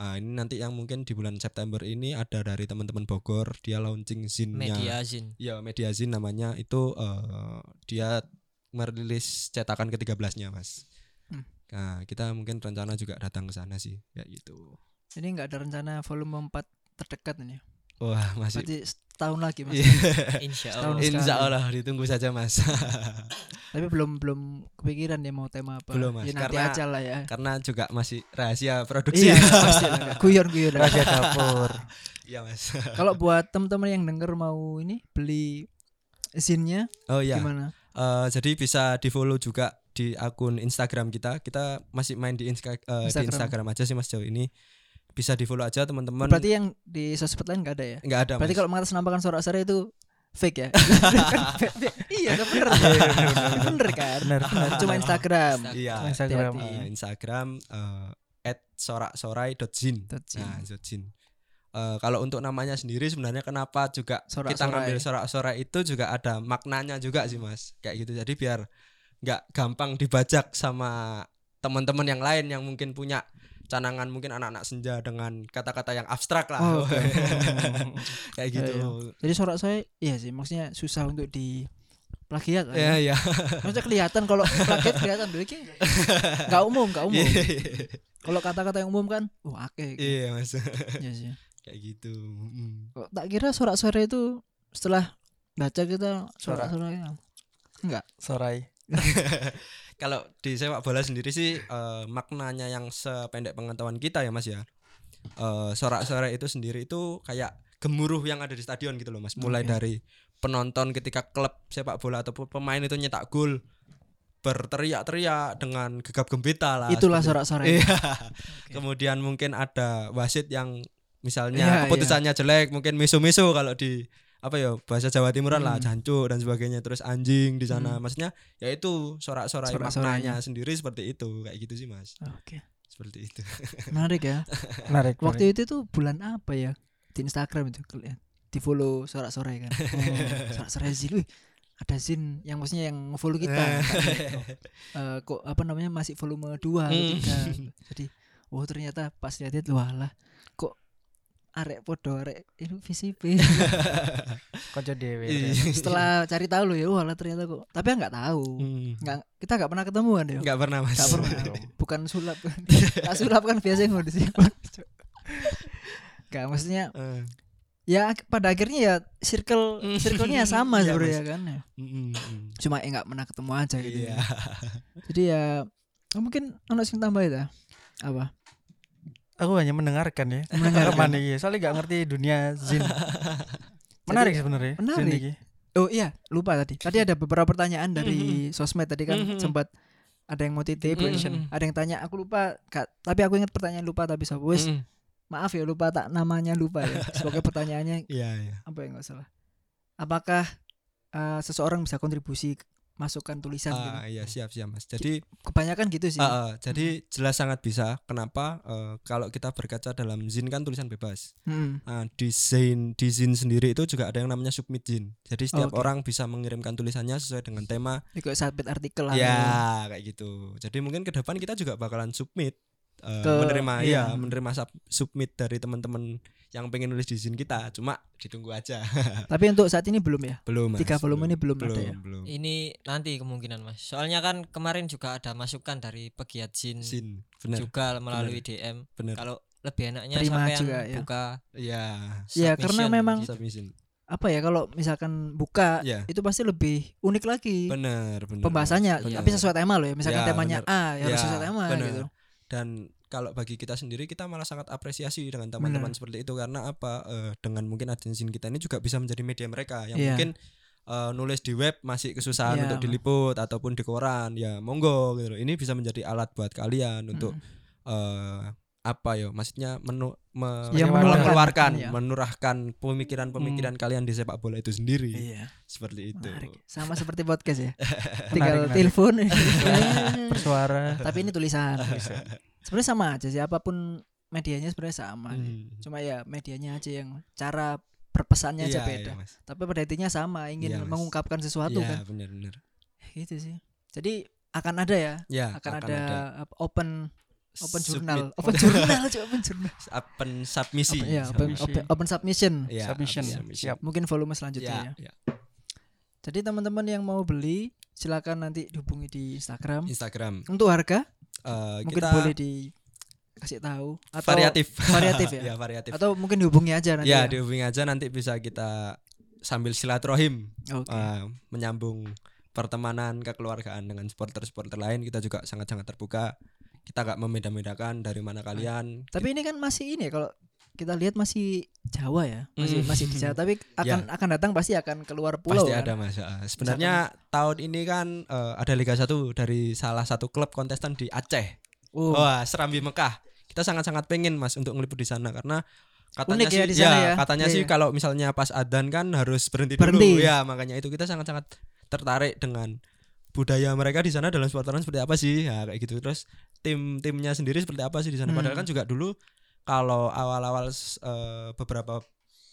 Ah, ini nanti yang mungkin di bulan September ini ada dari teman-teman Bogor dia launching zinnya media zin ya media zin namanya itu eh, dia merilis cetakan ke-13 nya mas Hmm. nah kita mungkin rencana juga datang ke sana sih kayak gitu Ini nggak ada rencana volume 4 terdekat ini. ya? wah masih Berarti setahun lagi Mas. Iya. *laughs* insya Allah. Insya Allah ditunggu saja mas *laughs* Tapi belum belum kepikiran ya mau tema apa. Belum, Mas. Ya nanti Karena- aja lah ya. karena juga masih rahasia produksi Iya, *laughs* pasti. Guyon-guyon. Rahasia dapur. Iya mas Kalau buat teman-teman yang denger mau ini beli zinnya oh iya gimana? Eh, jadi bisa di follow juga di akun Instagram kita kita masih main di, Insta- eh, di Instagram. Instagram aja sih mas jauh ini bisa di follow aja teman-teman Berarti yang di sosmed lain nggak ada ya? nggak ada Berarti mas kalau mengatasnamakan suara sore itu fake ya? *laughs* iya, kan bener. bener kan? Bener, bener. Cuma Instagram. iya Instagram. Eh, Instagram eh, at sorak-sorai.zin Dot zin. Nah, Zojin. Eh, kalau untuk namanya sendiri sebenarnya kenapa juga Sorak-sorai. kita ngambil sorak-sorai itu juga ada maknanya juga sih Mas. Kayak gitu. Jadi biar nggak gampang dibajak sama teman-teman yang lain yang mungkin punya canangan mungkin anak-anak senja dengan kata-kata yang abstrak lah. Oh, oke. *laughs* Kayak gitu. Jadi sorak saya iya sih maksudnya susah untuk di plagiat Iya, ya. iya. Maksudnya kelihatan kalau *laughs* plagiat kelihatan dulu nggak umum, nggak umum. Kalau kata-kata yang umum kan, wah akeh. gitu. Iya, Mas. Iya sih. Kayak gitu. Mm. Kok tak kira sorak sore itu setelah baca kita sorak sore enggak. Sorai. *laughs* Kalau di sepak bola sendiri sih eh, maknanya yang sependek pengetahuan kita ya Mas ya. Eh, sorak-sorai itu sendiri itu kayak gemuruh yang ada di stadion gitu loh Mas. Mulai Oke. dari penonton ketika klub sepak bola ataupun pemain itu nyetak gol berteriak-teriak dengan gegap gempita lah. Itulah seperti- sorak sore. Iya. Kemudian mungkin ada wasit yang misalnya Iya, keputusannya jelek, mungkin miso-miso kalau di apa ya bahasa Jawa Timuran lah, Hmm. jancuk dan sebagainya, terus anjing di sana. Hmm. Maksudnya ya itu sorak-sorai maknanya sendiri seperti itu, kayak gitu sih Mas. Oke. Seperti itu. *laughs* Menarik ya. Menarik. Waktu itu tuh bulan apa ya? Di Instagram itu kalian di follow sorak sore kan. *laughs* Sorak sore zin. Wih, ada zin yang maksudnya yang follow kita. Eh. *laughs* Eh, kok apa namanya masih volume 2 atau Hmm. 3. Jadi oh ternyata pas lihat itu walah arek podo arek itu VCP. Kocok dewe. Setelah cari tahu loh ya walah ternyata kok. Tapi kan nggak tahu. Hmm. Nggak kita nggak pernah ketemu kan ya. Enggak pernah Mas. Nggak pernah. Bukan sulap. *laughs* Nah, sulap kan biasanya ngomong sih. Gak maksudnya Eh, ya pada akhirnya ya circle Hmm. circle-nya *laughs* sama sebenarnya kan ya. mm, mm, mm. Cuma ya nggak pernah ketemu aja gitu. Iya. Jadi ya mungkin ono sing tambah itu apa? Aku hanya mendengarkan ya. Mendengarkan. Iki. Soalnya gak ngerti dunia zin. *laughs* Menarik sebenarnya. zin menarik. Oh iya, lupa tadi. Tadi ada beberapa pertanyaan dari sosmed tadi kan Mhm. sempat ada yang mau titip, Mhm. ada yang tanya aku lupa, Kak, tapi aku ingat pertanyaan lupa tapi wis Mm, maaf ya lupa tak namanya lupa ya. *laughs* Sebagai pertanyaannya Iya, iya. apa ya nggak salah. Apakah eh, seseorang bisa kontribusi masukan tulisan gitu? Ah, iya siap siap Mas. Jadi Kebanyakan gitu sih. Ah, ah, jadi jelas sangat bisa. Kenapa? Eh, kalau kita berkaca dalam zin kan tulisan bebas. Hmm. Nah, di zin di zin sendiri itu juga ada yang namanya submit zin. Jadi setiap Oke. orang bisa mengirimkan tulisannya sesuai dengan tema. Kayak submit artikel lah. Ya, kayak gitu. Jadi mungkin ke depan kita juga bakalan submit eh, Ke- menerima iya. ya, menerima sub- submit dari teman-teman yang pengen nulis di zin kita. Cuma ditunggu aja. *laughs* Tapi untuk saat ini belum ya. belum, Mas. Tiga volume ini belum ada belum, ya? belum. ini nanti kemungkinan mas soalnya kan kemarin juga ada masukan dari pegiat zin Zin, benar, juga melalui DM benar. kalau lebih enaknya Terima sampean juga, ya. buka Iya, Ya karena memang gitu. submission. apa ya kalau misalkan buka Iya. itu pasti lebih unik lagi Benar, benar. pembahasannya Benar. tapi sesuai tema loh ya misalkan Ya, temanya A ya harus Ya, sesuai tema benar. gitu dan kalau bagi kita sendiri kita malah sangat apresiasi dengan teman-teman Benar. seperti itu karena apa eh, dengan mungkin agensi kita ini juga bisa menjadi media mereka yang Iya. mungkin eh, nulis di web masih kesusahan Iya. untuk diliput ataupun di koran ya monggo gitu loh. ini bisa menjadi alat buat kalian untuk eh, apa ya maksudnya menu me- Ya, menurahkan. mengeluarkan Iya. menurahkan pemikiran-pemikiran kalian di sepak bola itu sendiri. Iya. Seperti itu. Menarik. Sama seperti podcast ya. Menarik, *laughs* tinggal menarik. telepon. *laughs* Bersuara. tapi ini *laughs* tulisan. Sebenarnya sama aja sih apa pun medianya sebenarnya sama Hmm. cuma ya medianya aja yang cara berpesannya aja Iya, beda. iya, Mas. tapi pada intinya sama ingin Iya, Mas. mengungkapkan sesuatu Iya, kan. benar-benar gitu sih. Jadi akan ada ya, Ya, akan, ada, apa, open open Submit. jurnal, *laughs* open jurnal, aja open jurnal. *laughs* open submisi. Open, ya, open, Submission. open, open submission. Ya, Submission. Ya, submission. siap. Mungkin volume selanjutnya Ya, ya. ya. Jadi teman-teman yang mau beli silakan nanti dihubungi di Instagram. Instagram. Untuk harga Eh, mungkin kita boleh dikasih tahu atau variatif. *laughs* variatif ya. ya, variatif. Atau mungkin dihubungi aja nanti. ya, dihubungi aja nanti bisa kita sambil silaturahim Oke. eh, menyambung pertemanan kekeluargaan dengan supporter-supporter lain kita juga sangat-sangat terbuka. Kita gak membeda-bedakan dari mana kalian. Tapi ini kan masih ini ya kalau kita lihat masih Jawa ya, masih Hmm. masih di Jawa. Tapi *laughs* akan akan datang pasti akan keluar pulau. Pasti kan? ada Mas. Ah, Sebenarnya tahun ini kan eh, ada Liga 1 dari salah satu klub kontestan di Aceh. Oh, Wah, Serambi Mekah. Kita sangat-sangat pengen Mas untuk ngeliput di sana karena katanya Unik sih ya di sana ya. katanya Iya, sih iya. kalau misalnya pas adzan kan harus berhenti, Berhenti. dulu. Ya, makanya itu kita sangat-sangat tertarik dengan budaya mereka di sana dalam sportaran seperti apa sih? Ya, kayak gitu. Terus tim-timnya sendiri seperti apa sih di sana? Hmm. Padahal kan juga dulu kalau awal-awal eh, beberapa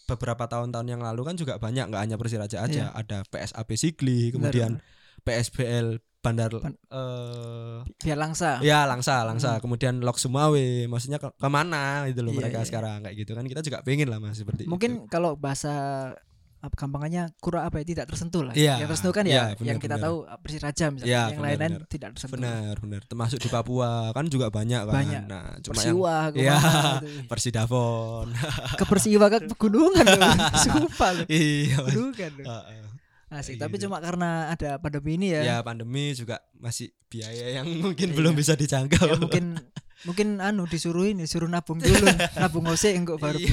beberapa tahun-tahun yang lalu kan juga banyak nggak hanya Persiraja aja, Iya. ada PSAP Sigli, kemudian PSBL Bandar Ban- eh biar langsa. Ya langsa, langsa. Hmm. Kemudian Lok Sumawe, maksudnya ke ke mana gitu loh Iya, mereka iya. sekarang kayak gitu kan kita juga pengen lah mas seperti Mungkin kalau bahasa gampangannya kurang apa ya tidak tersentuh lah. Iya, Yang tersentuh kan iya, ya benar, yang kita benar. tahu Persiraja misalnya. Iya, yang lain-lain tidak tersentuh. benar benar termasuk di Papua kan juga banyak kan. Banyak. Nah cuma yang Persiwa Iya. ke mana *laughs* gitu. Persidafon. Ke Persiwa ke pegunungan *laughs* loh. Sumpah loh. iya. Pegunungan loh. Asik, Kayak tapi gitu. cuma karena ada pandemi ini ya. ya pandemi juga masih biaya yang *laughs* mungkin Iya. belum bisa dijangkau. Ya, mungkin mungkin anu disuruh ini disuruh nabung dulu nabung ose enggak baru Iya.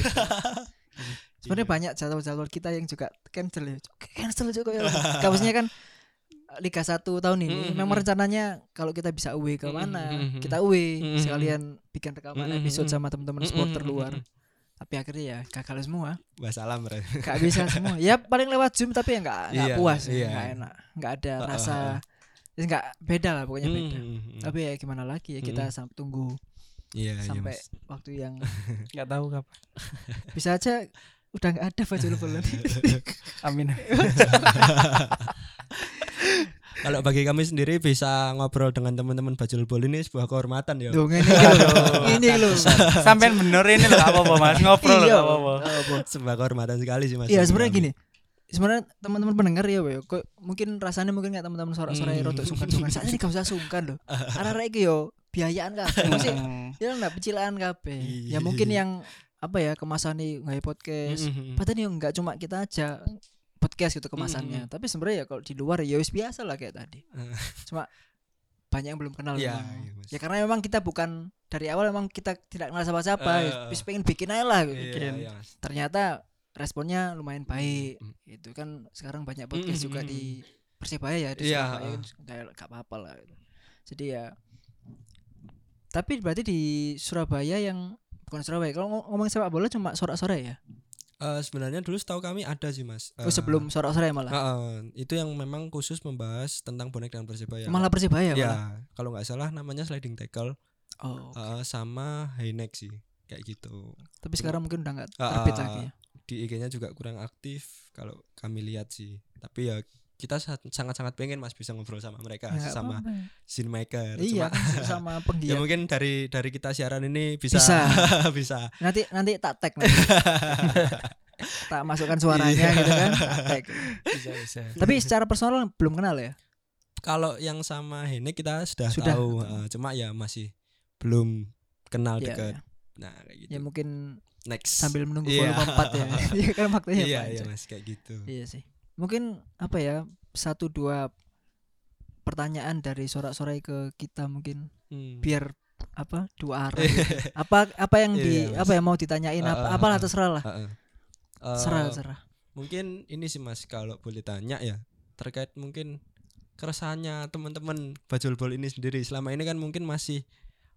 Sebenarnya banyak jadwal-jadwal kita yang juga cancel ya. Cancel juga ya. Kasusnya kan Liga 1 tahun ini Mm, mm, memang mm. rencananya kalau kita bisa away ke Mm, mana mm, mm, mm. kita away. Mm, mm, sekalian bikin rekaman Mm, mm, episode mm. sama teman-teman supporter luar. Tapi akhirnya ya gagal semua. Wassalam Ren. gak bisa semua. Ya paling lewat zoom tapi ya nggak nggak Iya, puas iya. nggak enak. Nggak ada Heeh, rasa ya nggak beda lah pokoknya beda. Mm, mm, mm. tapi ya gimana lagi ya kita sam- tunggu iya, iya, sampai Mas. waktu yang *laughs* nggak tahu kapan bisa aja udah nggak ada baju lebaran *laughs* amin *laughs* Kalau bagi kami sendiri bisa ngobrol dengan teman-teman Bajul Bol ini sebuah kehormatan ya. dong ini lho ini lho sampean bener ini loh apa apa mas ngobrol loh Iya, apa apa apa. sebuah kehormatan sekali sih Mas. iya sebenarnya gini sebenarnya teman-teman pendengar ya Boy, kok mungkin rasanya mungkin nggak teman-teman sorak-sorak Hmm. rotok sungkan-sungkan saat ini gak usah sungkan loh arah-arah iki yo biayaan kabeh mesti Hmm. ya enggak pecilaan kabeh ya Iya. mungkin yang apa ya kemasan nih nggak podcast Mm-mm. padahal ya nggak cuma kita aja podcast gitu kemasannya Mm-mm. tapi sebenarnya ya kalau di luar ya wis biasa lah kayak tadi Eh. *laughs* cuma banyak yang belum kenal Iya, iya, Mas. ya karena memang kita bukan dari awal memang kita tidak kenal siapa-siapa Eh. ya, wis pengen bikin aja lah. Iya, bikin. iya, Mas. ternyata responnya lumayan baik Mm. itu kan sekarang banyak podcast Mm, juga mm, di Persibaya ya di Iya, Surabaya kan kayak gak apa-apa lah jadi ya tapi berarti di Surabaya yang bukan Surabaya kalau ngom- ngomong sepak bola cuma sorak-sorai ya Eh, sebenarnya dulu setahu kami ada sih Mas. oh Eh, sebelum sorak-sorai malah Heeh, itu yang memang khusus membahas tentang bonek dan persebaya. malah Persibaya malah ya, kalau nggak salah namanya sliding tackle oh eh, sama high neck sih, kayak gitu. tapi sekarang mungkin udah nggak terbit ah, lagi ya Di IG-nya juga kurang aktif kalau kami lihat sih. Tapi ya kita sa- sangat-sangat pengen Mas bisa ngobrol sama mereka Ya, sama scene maker. iya Cuma *laughs* sama *laughs* ya penggiat mungkin dari dari kita siaran ini bisa Bisa. *laughs* bisa. nanti nanti tak tag nanti. tak masukkan suaranya gitu kan tak tag. bisa bisa tapi secara personal belum kenal ya Kalau yang sama Hene kita sudah, Sudah. tahu, eh, cuma ya masih belum kenal Iya, dekat. iya. Nah, kayak gitu. ya mungkin Next. sambil menunggu Iya. volume 4 ya iya kan waktunya iya, iya Mas, kayak gitu. Iya sih. Mungkin apa ya satu dua pertanyaan dari sorak-sorai ke kita mungkin Hmm. biar apa dua arah. *laughs* gitu. apa apa yang di Mas. apa yang mau ditanyain apa Uh, uh, apalah uh. terserah lah. Heeh. Eh, Serah serah. mungkin ini sih Mas kalau boleh tanya ya terkait mungkin keresahannya teman-teman Bajul Bol ini sendiri selama ini kan mungkin masih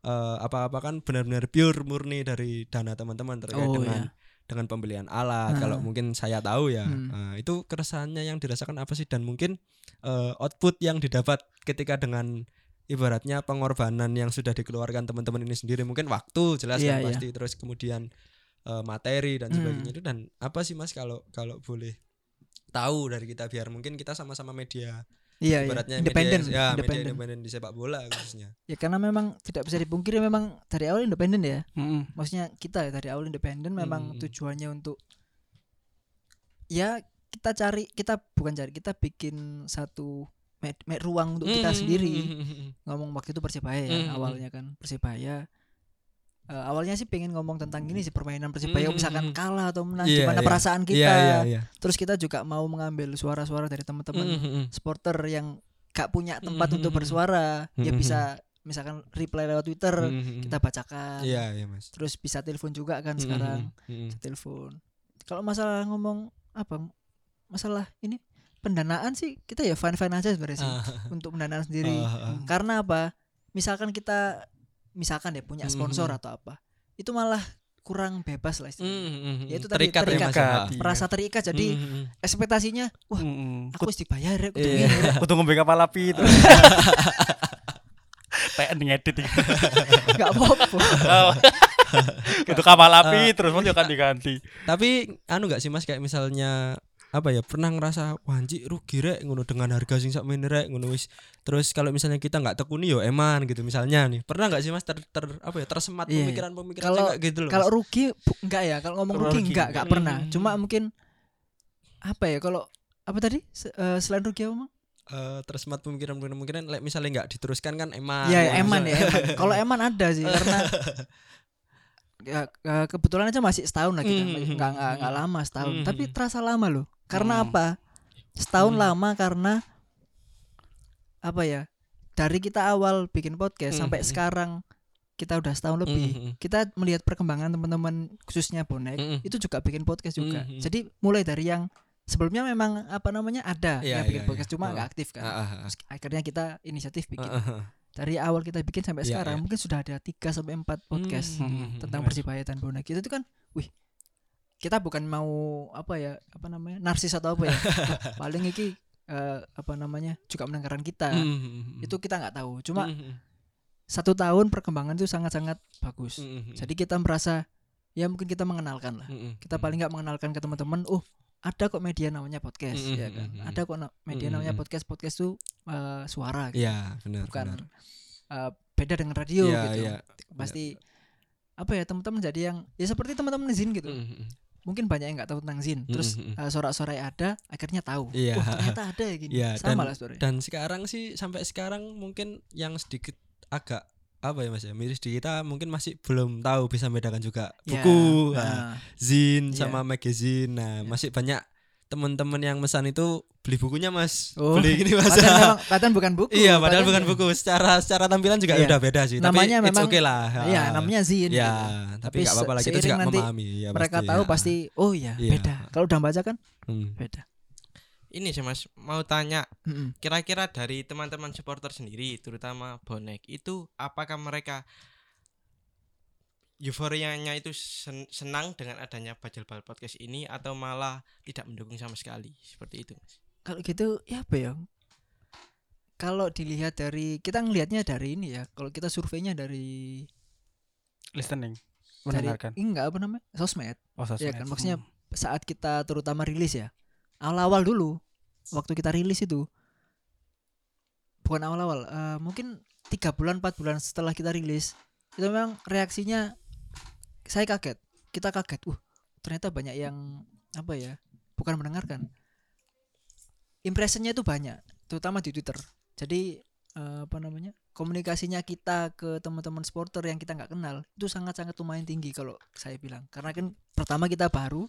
eh, apa-apa kan benar-benar pure murni dari dana teman-teman terkait Oh, dengan dengan pembelian alat Nah. kalau mungkin saya tahu ya Hmm. eh, itu keresahannya yang dirasakan apa sih dan mungkin eh, output yang didapat ketika dengan ibaratnya pengorbanan yang sudah dikeluarkan teman-teman ini sendiri mungkin waktu jelas Iya, kan iya. pasti terus kemudian eh, materi dan Hmm. sebagainya itu dan apa sih mas kalau kalau boleh tahu dari kita biar mungkin kita sama-sama media Iya, iya. ibaratnya independen, media, ya, independen. independen di sepak bola khususnya. Ya karena memang tidak bisa dipungkiri memang dari awal independen ya. Mm-mm. Maksudnya kita ya dari awal independen memang Hmm. tujuannya untuk ya kita cari kita bukan cari kita bikin satu med- med- ruang untuk kita Hmm, sendiri. hmm, hmm, hmm. Ngomong waktu itu Persibaya ya Hmm. awalnya kan Persibaya. Eh, awalnya sih pengen ngomong tentang ini sih permainan Persibaya Hmm. misalkan kalah atau menang Iya, gimana iya. perasaan kita. Iya, iya, iya. Terus kita juga mau mengambil suara-suara dari teman-teman Hmm, hmm, supporter yang gak punya tempat Mhm. untuk bersuara ya Mhm. bisa misalkan reply lewat Twitter hmm. kita bacakan Iya, iya, Mas. terus bisa telepon juga kan Hmm, sekarang bisa telepon kalau masalah ngomong apa masalah ini pendanaan sih kita ya fine fine aja sebenarnya sih Ah, untuk pendanaan sendiri ah, ah. karena apa misalkan kita misalkan ya punya sponsor Mhm. atau apa itu malah kurang bebas lah istilahnya hmm, hmm. Ya itu tadi, terikat, ya, terikat. Mas. Terikat, iya. merasa terikat jadi Hmm, hmm, hmm. ekspektasinya wah Mm-mm. aku harus dibayar ya kudu Iya. Rek. *laughs* Kudu ngombe kapal api itu. *laughs* PN ngedit *laughs* nggak apa-apa Oh. Kudu kapal api terus mau kan diganti. Tapi anu gak sih Mas kayak misalnya apa ya pernah ngerasa wah anjir rugi rek. Ngono dengan harga sing sak rek. Ngono wis. Terus kalau misalnya kita nggak tekuni yo eman gitu misalnya nih. Pernah nggak sih mas ter, ter apa ya tersemat Iya. pemikiran-pemikiran Kalau- kayak gitu loh kalau rugi enggak ya. Kalau ngomong Kalau rugi rugi enggak enggak. pernah. Hmm. cuma mungkin apa ya kalau apa tadi? Se- eh, selain rugi apa Mang? Eh, tersemat pemikiran-pemikiran like, misalnya nggak diteruskan kan eman. Ya, ya eman ya kalau eman ada sih *laughs* karena ya, eh, kebetulan aja masih setahun lah kita. Hmm. enggak enggak, enggak lama setahun. Hmm. tapi terasa lama loh karena Hmm. apa setahun Hmm. lama karena apa ya dari kita awal bikin podcast Hmm. sampai sekarang kita udah setahun lebih Hmm, hmm. kita melihat perkembangan teman-teman khususnya bonek Mm-mm. itu juga bikin podcast juga. Mhm. Jadi mulai dari yang sebelumnya memang apa namanya ada Iya, yang bikin iya, podcast iya. cuma nggak aktif kan. Terus akhirnya kita inisiatif bikin. Ah. Dari awal kita bikin sampai Iya, sekarang iya. mungkin sudah ada 3 sampai 4 podcast Hmm, tentang. Persibaya dan bonek. Itu kan wih kita bukan mau apa ya apa namanya narsis atau apa ya *laughs* paling iki eh, apa namanya juga mendengarkan kita Hmm, hmm, hmm. itu kita nggak tahu cuma Hmm, hmm, satu tahun perkembangan itu sangat-sangat bagus hmm, hmm. jadi kita merasa ya mungkin kita mengenalkan lah Hmm, hmm. kita paling nggak mengenalkan ke teman-teman oh ada kok media namanya podcast Mm, ya kan ada kok na- media namanya podcast podcast tuh eh, suara gitu. Iya benar bukan benar. eh, beda dengan radio Iya, gitu iya. pasti apa ya teman-teman jadi yang ya seperti teman-teman Zin gitu Hmm, hmm, hmm. Mungkin banyak yang nggak tahu tentang Zin terus Mm, mm, mm. eh, sorak-sorai ada akhirnya tahu Iya. wah ternyata ada ya gini Iya, sama dan- lah sebenarnya Dan sekarang sih sampai sekarang mungkin yang sedikit agak apa ya mas ya miris di kita mungkin masih belum tahu bisa membedakan juga Ya, buku, nah, nah, zin Iya. sama magazine. Nah masih banyak teman-teman yang mesan itu beli bukunya mas, Oh, beli ini mas. padahal *laughs* memang padahal bukan buku iya padahal bukan ya- buku. Secara secara tampilan juga Iya. udah beda sih. Namanya tapi it's memang- okay lah. iya namanya Zin Ya, gitu. tapi nggak apa-apa lah kita juga nanti memahami. Ya, mereka tahu ya. pasti oh iya Iya. beda kalau udah baca kan Hmm. beda Ini sih Mas, mau tanya kira-kira dari teman-teman supporter sendiri terutama bonek itu apakah mereka euforianya itu sen- senang dengan adanya Bajul Bal Podcast ini atau malah tidak mendukung sama sekali seperti itu Mas. kalau gitu ya apa ya kalau dilihat dari kita ngelihatnya dari ini ya kalau kita surveinya dari Listening. dari Mendengarkan. enggak apa namanya sosmed Oh, sosmed. Iya kan, maksudnya Hmm. saat kita terutama rilis ya awal-awal dulu waktu kita rilis itu bukan awal-awal eh, mungkin tiga bulan empat bulan setelah kita rilis itu memang reaksinya saya kaget. Kita kaget. Uh ternyata banyak yang apa ya bukan mendengarkan. Impressionnya itu banyak terutama di Twitter. Jadi eh, apa namanya komunikasinya kita ke teman-teman supporter yang kita nggak kenal itu sangat-sangat lumayan tinggi kalau saya bilang. Karena kan pertama kita baru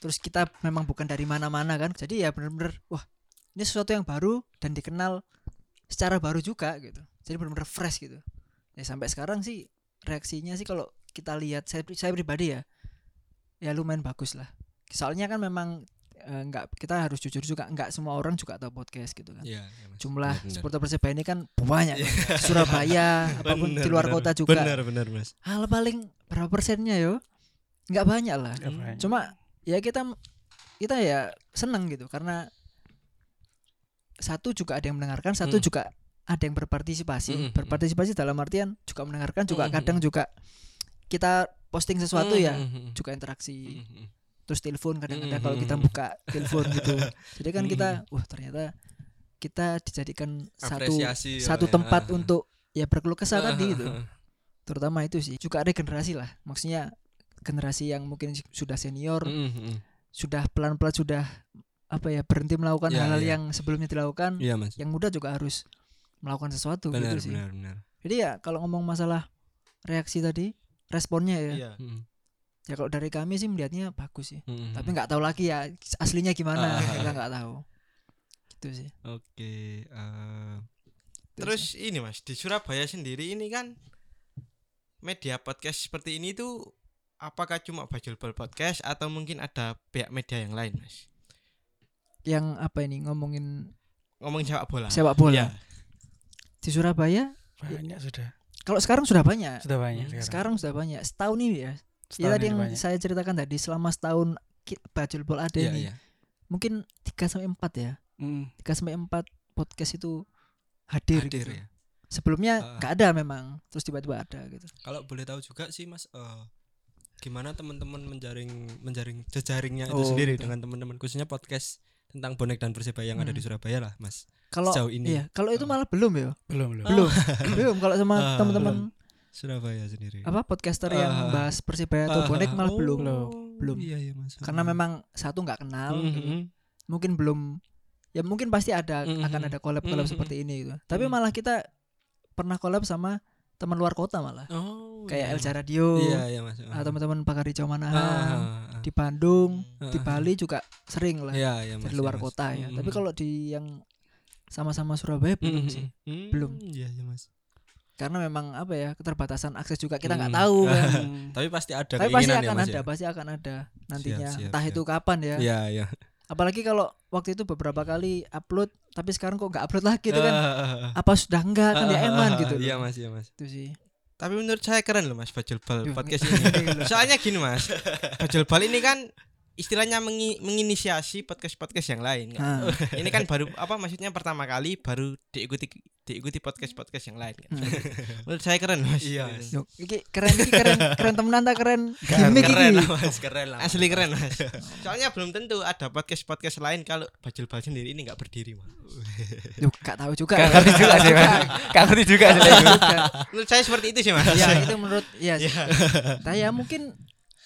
terus kita memang bukan dari mana-mana kan. Jadi ya bener-bener wah ini sesuatu yang baru dan dikenal secara baru juga gitu. Jadi bener-bener fresh gitu. Ya sampai sekarang sih reaksinya sih kalau kita lihat saya saya pribadi ya ya lumayan bagus lah soalnya kan memang eh, nggak kita harus jujur juga nggak semua orang juga tahu podcast gitu kan Iya, iya, Mas. jumlah Benar, benar. supporter Persebaya ini kan banyak kan. *laughs* Surabaya apa pun Benar, di luar kota juga Benar benar mas. hal paling berapa persennya yo nggak banyak lah banyak. cuma ya kita kita ya senang gitu karena satu juga ada yang mendengarkan satu Hmm. juga ada yang berpartisipasi Hmm, hmm, berpartisipasi dalam artian juga mendengarkan juga Hmm, kadang juga kita posting sesuatu ya Hmm, hmm. juga interaksi Hmm, hmm. terus telepon kadang-kadang kalau kita buka telepon gitu *laughs* jadi kan kita wah ternyata kita dijadikan satu Apresiasi satu ya. tempat ah. untuk ya berkeluh kesah Ah, tadi gitu terutama itu sih juga regenerasi lah maksudnya generasi yang mungkin sudah senior Mm, mm, mm. sudah pelan-pelan sudah apa ya berhenti melakukan Ya, hal-hal ya. yang sebelumnya dilakukan Iya mas. yang muda juga harus melakukan sesuatu Benar gitu sih benar benar. jadi ya kalau ngomong masalah reaksi tadi responnya ya Iya. Mm, ya kalau dari kami sih melihatnya bagus sih mm, mm. tapi nggak tahu lagi ya aslinya gimana Ah. kita nggak tahu gitu sih Oke. eh, Itu Terus ini Mas, di Surabaya sendiri ini kan media podcast seperti ini tuh apakah cuma Bajulbol Podcast atau mungkin ada pihak media yang lain, Mas? yang apa ini ngomongin Ngomongin sepak bola. sepak bola Iya. di Surabaya Banyak sudah. Kalau sekarang sudah banyak Sudah banyak sekarang. sekarang. sudah banyak setahun ini ya ya Setahun tadi ini yang banyak. saya ceritakan tadi selama setahun bajul bol ada ini iya. mungkin 3 sampai 4 ya Mm. 3 sampai 4 podcast itu hadir, Hadir gitu. ya. sebelumnya Ah. nggak ada memang terus tiba-tiba ada gitu Kalau boleh tahu juga sih mas, eh, gimana teman-teman menjaring menjaring jejaringnya itu Oh, sendiri betul. dengan teman-teman khususnya podcast tentang bonek dan persebaya yang ada di Hmm. Surabaya lah mas. Kalau Sejauh ini. iya kalau itu Ah. malah belum ya Belum belum. belum *laughs* *laughs* belum kalau sama Ah, teman-teman Surabaya sendiri. apa podcaster yang Ah. bahas persibaya atau Ah, bonek malah oh, belum Belum. Belum. Iya iya mas. karena memang satu nggak kenal Mm, mm, mm. mungkin belum ya mungkin pasti ada Mhm. akan ada collab-collab Mhm. seperti ini gitu. Tapi Mhm. malah kita pernah collab sama teman luar kota malah. Oh. Kayak iya. Elja Radio, Iya iya mas. teman-teman Pakar Hijau Manahan, ah, ah. di Bandung, Ah, di. Bali juga sering lah Iya iya mas. dari iya, luar Mas. kota ya. Mm, Tapi mm. kalau di yang sama-sama Surabaya belum Mm, sih. mm, mm. Belum. Iya iya mas. Karena memang apa ya, keterbatasan akses juga kita nggak Mm. tahu *laughs* kan. Tapi pasti ada Tapi pasti keinginan akan ya mas ada, ya. pasti akan ada nantinya. siap, Entah siap. itu kapan ya. Iya iya. Apalagi kalau waktu itu beberapa kali upload tapi sekarang kok nggak upload lagi itu kan. Ah, ah, ah. Apa sudah enggak kan ya eman gitu. Iya mas iya mas. Itu sih. Tapi menurut saya keren loh Mas Bajulbal Duh, podcast *laughs* ini. Soalnya gini Mas, Bajulbal ini kan istilahnya mengi- menginisiasi podcast-podcast yang lain. kan. Ah. *laughs* ini kan baru apa maksudnya pertama kali baru diikuti diikuti podcast-podcast yang lain. Kan. Hmm. *laughs* menurut saya keren Mas. Iya, iki keren iki keren keren temenan tak keren keren iki. lah, Mas keren lah. Asli keren Mas. Soalnya belum tentu ada podcast-podcast lain kalau Bajulbal sendiri ini nggak berdiri Mas. Yuk, gak tahu juga. Gak ngerti juga sih mas. Gak ngerti juga sih. Menurut saya seperti itu sih Mas. ya itu menurut ya sih. Iya. Nah, ya mungkin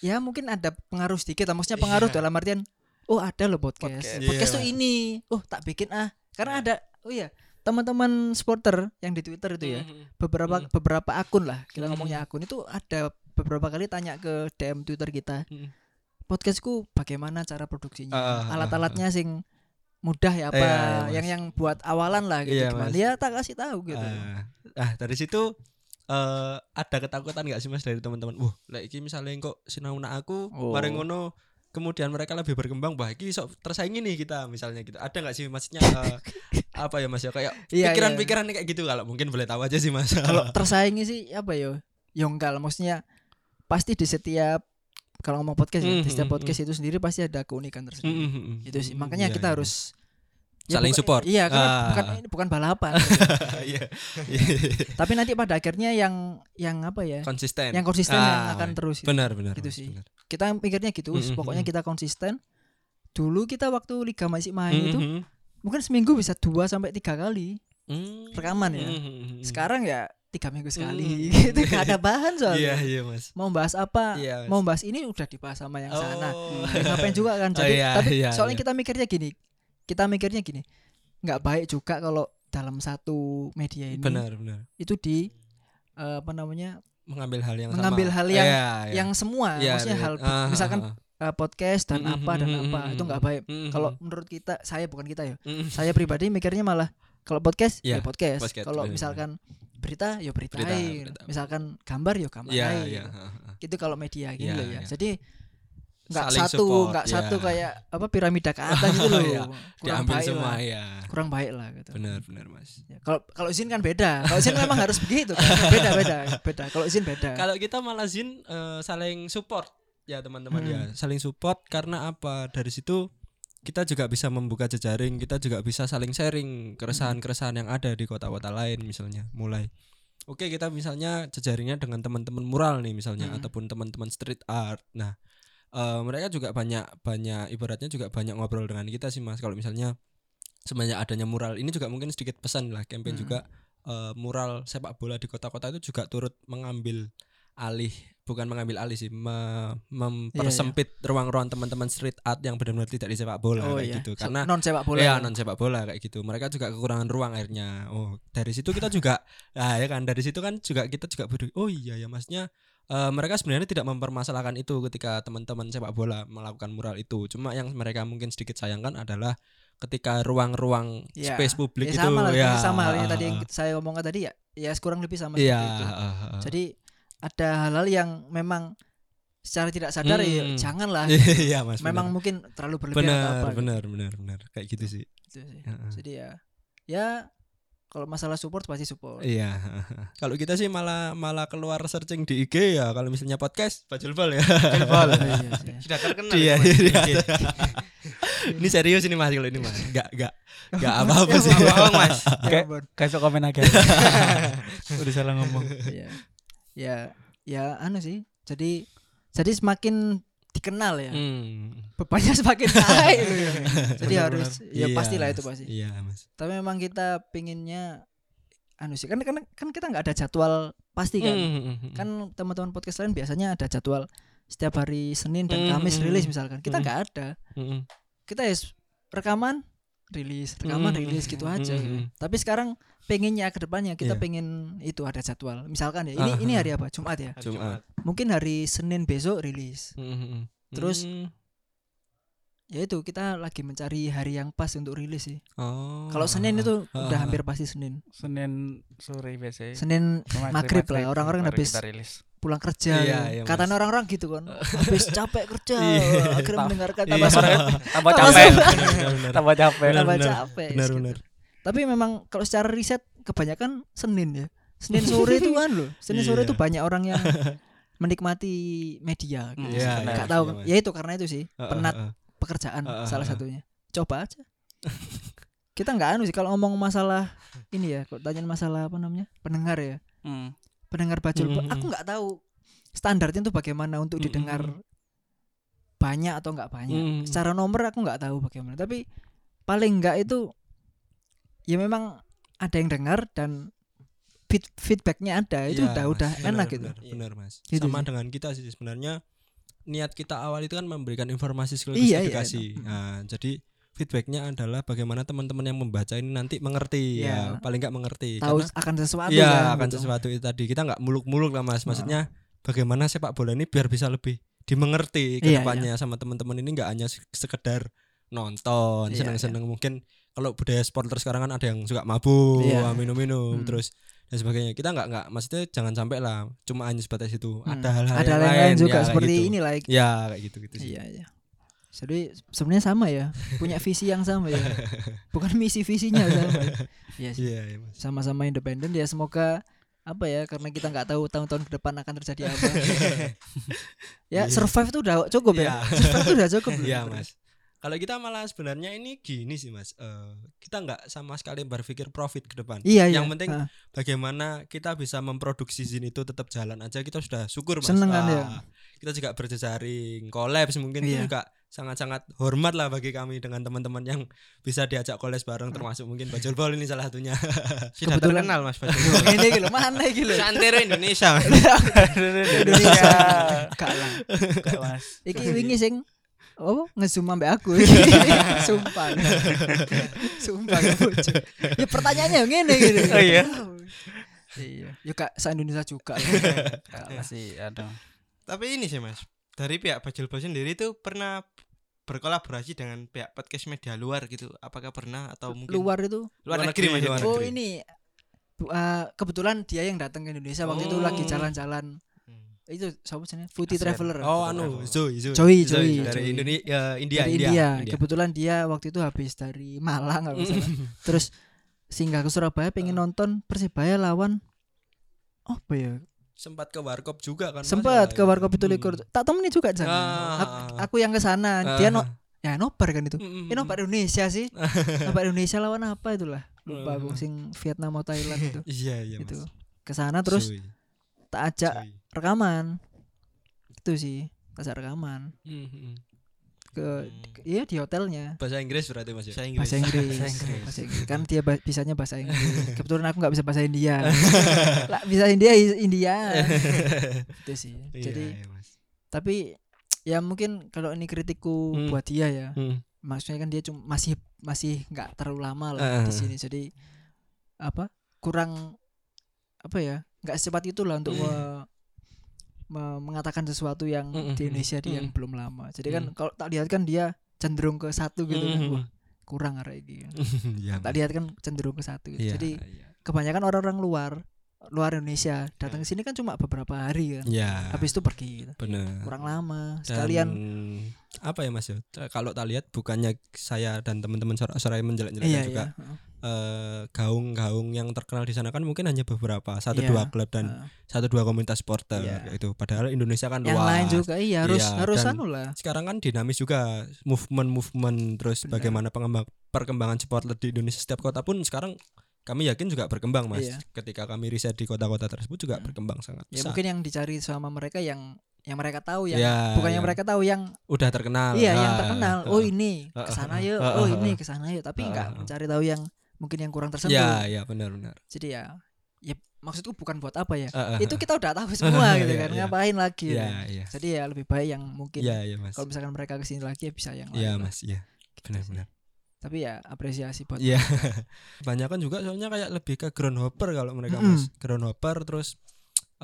ya mungkin ada pengaruh sedikit lah. maksudnya pengaruh Iya. dalam artian oh ada loh podcast Podcast. podcast, Iya. tuh ini oh tak bikin ah karena ada oh iya teman-teman supporter yang di Twitter itu ya beberapa Hmm. beberapa akun lah kita Hmm. ngomongnya akun itu ada beberapa kali tanya ke DM Twitter kita Hmm. podcastku bagaimana cara produksinya Ah, ah, ah, alat-alatnya sing mudah ya apa Iya, iya, Mas. yang yang buat awalan lah gitu Iya, gimana Mas. ya tak kasih tahu gitu Ah, ah, dari situ eh ada ketakutan nggak sih mas dari teman-teman? Wah, like iki misalnya kok sinau aku, Oh. bareng ngono kemudian mereka lebih berkembang, wah iki sok tersaingi nih kita misalnya gitu. Ada nggak sih maksudnya eh, *laughs* apa ya mas ya kayak Iya, iya. pikiran-pikiran kayak gitu kalau mungkin boleh tahu aja sih mas. *laughs* kalau tersaingi sih apa ya ya enggak lah maksudnya pasti di setiap kalau ngomong podcast ya Hmm, di setiap hmm, podcast itu sendiri pasti ada keunikan tersendiri Mm, mm, mm. itu sih makanya Iya, kita iya. harus ya Saling support. iya karena Ah. bukan ini bukan balapan *laughs* Iya. *laughs* tapi nanti pada akhirnya yang yang apa ya Konsisten. yang konsisten yang Ah, akan terus gitu. Benar benar. Gitu sih. benar. kita mikirnya gitu Mm, mm, pokoknya kita konsisten dulu kita waktu liga masih main Mm, itu mm, mungkin seminggu bisa dua sampai tiga kali mm. rekaman ya. Mm, mm, mm. sekarang ya tiga minggu sekali Mm. gitu *laughs* gak ada bahan soalnya Iya iya mas. mau bahas apa Iya, Mas. mau bahas ini udah dibahas sama yang sana Oh. Ya, ngapain juga kan Oh, jadi iya, tapi iya, soalnya iya. kita mikirnya gini kita mikirnya gini nggak baik juga kalau dalam satu media ini Benar benar. itu di eh, apa namanya Mengambil hal yang Mengambil sama. hal yang- Iya, iya. yang semua Iya, maksudnya iya. hal Ah, misalkan ah, ah. eh, podcast dan Mm, apa dan mm, apa itu nggak baik Mm, kalau menurut kita saya bukan kita ya mm, saya pribadi mikirnya malah kalau podcast Iya, ya podcast podcast, kalau benar, misalkan berita ya beritain Berita, berita. misalkan gambar ya gambar Iya iya. ah, ah. itu kalau media gini Iya, loh ya iya. jadi nggak Saling satu support, nggak iya. satu kayak apa piramida ke atas gitu loh Iya, *laughs* kurang Diambil baik semua lah ya. kurang baik lah gitu Benar benar mas. Ya, kalau kalau izin kan beda kalau izin memang harus begitu kan. *laughs* beda beda beda kalau izin beda Kalau kita malah Zin eh, saling support ya teman-teman Hmm. ya, saling support karena apa? Dari situ kita juga bisa membuka jejaring, kita juga bisa saling sharing keresahan-keresahan yang ada di kota-kota lain misalnya. Mulai Oke, kita misalnya jejaringnya dengan teman-teman mural nih misalnya Hmm. ataupun teman-teman street art. Nah, eh, mereka juga banyak banyak ibaratnya juga banyak ngobrol dengan kita sih Mas. Kalau misalnya semenjak adanya mural ini juga mungkin sedikit pesan lah campaign Mm. juga eh, mural sepak bola di kota-kota itu juga turut mengambil alih bukan mengambil alih sih me- mempersempit ruang-ruang teman-teman street art yang benar-benar tidak di sepak bola oh kayak iya gitu karena non sepak bola Iya non sepak bola kayak gitu. Mereka juga kekurangan ruang akhirnya. Oh dari situ kita juga, *laughs* nah ya kan dari situ kan juga kita juga. Oh iya ya masnya eh, mereka sebenarnya tidak mempermasalahkan itu ketika teman-teman sepak bola melakukan mural itu. Cuma yang mereka mungkin sedikit sayangkan adalah ketika ruang-ruang Ya, space publik ya itu sama lah ya sama halnya tadi yang saya omongkan tadi ya ya kurang lebih sama Iya. seperti itu jadi ada hal-hal yang memang secara tidak sadar ya Hmm. janganlah *laughs* Iya mas. memang benar. mungkin terlalu berlebihan benar apa gitu. benar benar benar kayak gitu sih. Gitu sih. Heeh. jadi ya ya kalau masalah support pasti support Iya. *laughs* Kalau kita sih malah malah keluar searching di IG ya. Kalau misalnya podcast Bajulbal ya. Iya sih. *laughs* Sudah terkenal. Iya, iya. Iya. *laughs* ini serius ini mas kalau ini mas. Enggak enggak enggak apa-apa sih. Bohong, Mas. Ya Kayak- komen aja. Udah salah ngomong. Iya. ya ya anu sih jadi jadi semakin dikenal ya Hmm. bebannya semakin naik ya. *laughs* jadi Benar, harus ya Iya, pastilah itu pasti Iya mas. tapi memang kita pinginnya anu sih kan kan kan kita nggak ada jadwal pasti kan Hmm. kan teman-teman podcast lain biasanya ada jadwal setiap hari Senin dan Hmm, Kamis hmm, rilis misalkan kita Hmm. nggak ada Hmm. kita ya rekaman rilis rekaman Hmm, rilis gitu aja hmm, hmm. tapi sekarang pengennya ke depannya kita Iya. pengen itu ada jadwal misalkan ya ini Ah, ini ah. hari apa Jumat ya Hari Jumat. mungkin hari Senin besok rilis Hmm, hmm. Terus- Hmm. ya itu kita lagi mencari hari yang pas untuk rilis sih Oh. kalau Senin itu ah, udah ah. hampir pasti Senin Senin sore biasanya. Senin maghrib lah, orang-orang habis rilis. Pulang kerja Iya, ya. iya, katanya orang-orang gitu kan habis capek kerja *laughs* Iya. akhirnya mendengarkan Iya. tambah semangat, Tambah *laughs* *laughs* Tambah capek. Tambah capek. Tambah capek Benar gitu. benar. tapi memang kalau secara riset kebanyakan Senin ya Senin sore itu kan loh Senin sore Iya. itu banyak orang yang menikmati media gitu. Hmm, Iya, benar. Nggak tahu iya, Mas. ya itu karena itu sih penat ah. pekerjaan Ah, ah, salah ah. satunya coba aja kita nggak anu sih kalau ngomong masalah ini ya kalau tanya masalah apa namanya pendengar ya Hmm. Pendengar bajul Hmm, aku nggak tahu standarnya itu bagaimana untuk Hmm, didengar banyak atau nggak banyak Hmm. secara nomor aku nggak tahu bagaimana tapi paling nggak itu ya memang ada yang dengar dan feed feedbacknya ada itu Iya, udah Mas. udah Benar, enak gitu benar, benar mas Gitu sama sih. dengan kita sih sebenarnya niat kita awal itu kan memberikan informasi sekaligus Iya, iya, edukasi itu. nah jadi feedbacknya adalah bagaimana teman-teman yang membaca ini nanti mengerti. Iya. ya paling nggak mengerti. Tahu Karena- akan sesuatu Iya kan, akan gitu. sesuatu itu tadi. Kita nggak muluk-muluk lah mas. Maksudnya bagaimana sepak bola ini biar bisa lebih dimengerti ke Iya, depannya sama teman-teman ini nggak hanya se- sekedar nonton Iya, seneng-seneng. mungkin kalau budaya supporter sekarang kan ada yang suka mabuk Iya. minum-minum Hmm. terus dan sebagainya. Kita nggak nggak maksudnya jangan sampai lah cuma hanya sebatas itu. Hmm. ada hal-hal ada yang lain lain juga ya, seperti gitu. ini lah ya kayak gitu gitu sih. Iya iya jadi sebenarnya sama ya punya visi yang sama ya *laughs* bukan misi visinya sama iya sih iya iya, Mas. sama-sama independen ya semoga apa ya karena kita nggak tahu tahun-tahun ke depan akan terjadi apa *laughs* ya Iya. survive tuh udah cukup ya Iya. survive tuh udah cukup. Iya mas. Kalau kita malah sebenarnya ini gini sih mas, Eh, kita nggak sama sekali berpikir profit ke depan. iya iya Yang penting Ah, bagaimana kita bisa memproduksi zin itu tetap jalan aja kita sudah syukur mas. Seneng kan, Ah, ya? Kita juga berjejaring, kolaps mungkin Iya. itu juga sangat-sangat hormat lah bagi kami dengan teman-teman yang bisa diajak kolaps bareng termasuk mungkin Bajul Bol ini salah satunya. *laughs* Sudah Kebetulan- terkenal Mas Bajul. ini gitu mana gitu Santero Indonesia. Mas. Indonesia gak lah Gak, Mas. iki wingi sing oh ngezoom ambek aku *laughs* sumpah sumpah bojo. ya pertanyaannya yang ngene gitu Oh, iya? iya ya kak se Indonesia juga masih ada. Tapi ini sih Mas, dari pihak Bajul Bol sendiri itu pernah berkolaborasi dengan pihak podcast media luar gitu. Apakah pernah atau mungkin luar itu luar Luar negeri, negeri, maksudnya? luar oh negeri. ini eh, kebetulan dia yang datang ke Indonesia waktu itu Oh. lagi jalan-jalan Hmm. itu siapa sih Asren. Traveler Oh anu Zoe Zoe. Joey, Joey, dari. Indonesia India, dari India India. India. kebetulan dia waktu itu habis dari Malang kalau salah. terus singgah ke Surabaya pengen nonton Persibaya lawan apa ya sempat ke warkop juga kan sempat ke warkop itu Hmm. likur. Tak temani juga Jan. Ah. aku, aku yang ke sana. Dia no Ah. ya nobar kan itu. Mm, mm, eh nobar Indonesia sih. *laughs* Nobar Indonesia lawan apa itulah? Lupa aku Ah. sing Vietnam atau Thailand itu. *laughs* Iya iya itu. Ke sana terus tak ajak rekaman. Itu sih tak ajak rekaman. Mm, mm. Ke iya di hotelnya Bahasa Inggris berarti Mas ya. Bahasa Inggris. bahasa Inggris, Bahasa Inggris. Bahasa Inggris. kan dia bisanya bahasa Inggris *laughs* kebetulan aku nggak bisa bahasa India *laughs* lah bisa India India *laughs* itu sih Iya, jadi iya, Mas. tapi ya mungkin kalau ini kritikku Hmm. buat dia ya Hmm. maksudnya kan dia cuma masih masih nggak terlalu lama lah Eh. di sini jadi apa kurang apa ya nggak secepat itulah untuk me- me- mengatakan sesuatu yang Mm-mm. di Indonesia dia yang Mm. belum lama jadi kan Mm. kalau tak lihat kan dia cenderung ke satu gitu kan Mm. Wah, kurang arek iki *laughs* Iya. tak lihat kan cenderung ke satu gitu. Iya, jadi iya. kebanyakan orang-orang luar luar Indonesia datang ke sini kan cuma beberapa hari kan Iya. habis itu pergi gitu. benar. kurang lama Dan sekalian apa ya Mas ya? Kalau tak lihat bukannya saya dan teman-teman sorak-sorai menjelek-jelekan iya juga iya eh, gaung-gaung yang terkenal di sana kan mungkin hanya beberapa satu Iya. dua klub dan Heeh. satu dua komunitas supporter kayak itu padahal Indonesia kan yang luas. lain juga iya harus Iya, harus anu lah. sekarang kan dinamis juga movement-movement terus Benar. bagaimana pengembang perkembangan supporter di Indonesia setiap kota pun sekarang kami yakin juga berkembang mas. Iya. ketika kami riset di kota-kota tersebut juga Hmm. berkembang sangat ya besar. mungkin yang dicari sama mereka yang yang mereka tahu yang Iya, bukan yang iya. mereka tahu yang udah terkenal. Iya yang Ah, terkenal. ah, oh ini. Ah, ke sana ah, yuk. oh ini ke sana yuk. Tapi nggak mencari tahu yang mungkin yang kurang tersentuh ya ya benar-benar jadi ya ya maksudku bukan buat apa ya Ah, ah, itu kita udah tahu semua *laughs* gitu Iya, kan iya. ngapain lagi Iya, kan? iya. jadi ya lebih baik yang mungkin Iya, iya, Mas. kalau misalkan mereka ke sini lagi ya bisa yang Iya, lain lah. Mas. Iya. Benar-benar. tapi ya apresiasi buat Iya. *laughs* Banyak kan juga soalnya kayak lebih ke groundhopper kalau mereka Mm-mm. Mas. Groundhopper terus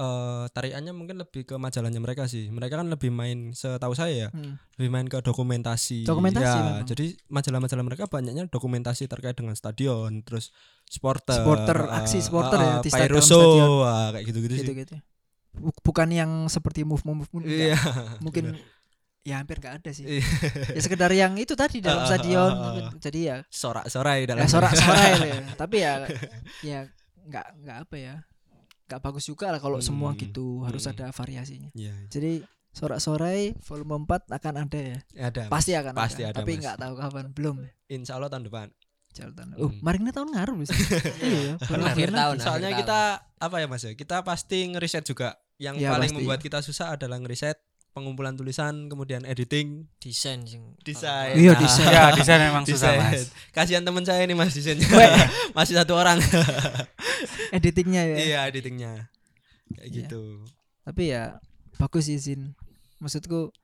eh tarikannya mungkin lebih ke majalahnya mereka sih. Mereka kan lebih main setahu saya ya, Hmm. lebih main ke dokumentasi. Dokumentasi Ya, memang. jadi majalah-majalah mereka banyaknya dokumentasi terkait dengan stadion, terus supporter, Supporter, eh, aksi supporter ya, eh, di Pyroso, stadion. ah, kayak gitu-gitu sih. gitu gitu Buk- bukan yang seperti move move move Iya. mungkin ya hampir nggak ada sih Iya. ya sekedar yang itu tadi *laughs* dalam stadion ah, ah. jadi ya Sorak-sorai ya dalam sorak-sorai lah ya. *laughs* tapi ya ya nggak nggak apa ya nggak bagus juga lah kalau semua Hmm, gitu harus hmm. ada variasinya Iya, jadi sorak-sorai volume 4 akan ada ya ada. Mas. pasti akan Pasti ada, ada, tapi nggak tahu kapan belum ya Insya Allah tahun depan. Jalan oh Hmm. mari ini tahun ngaruh bisa *laughs* iya baru Akhir tahun. Soalnya akhir kita apa ya Mas ya? Kita pasti ngeriset juga. Yang Ya, paling pasti. membuat kita susah adalah ngeriset pengumpulan tulisan, kemudian editing, desain sing desain. Iya, Nah, desain. ya *laughs* desain memang susah mas Kasihan teman saya ini Mas desainnya. *laughs* Masih satu orang. *laughs* editingnya ya iya, editingnya. Kayak Iya. gitu. tapi ya bagus sih Zin maksudku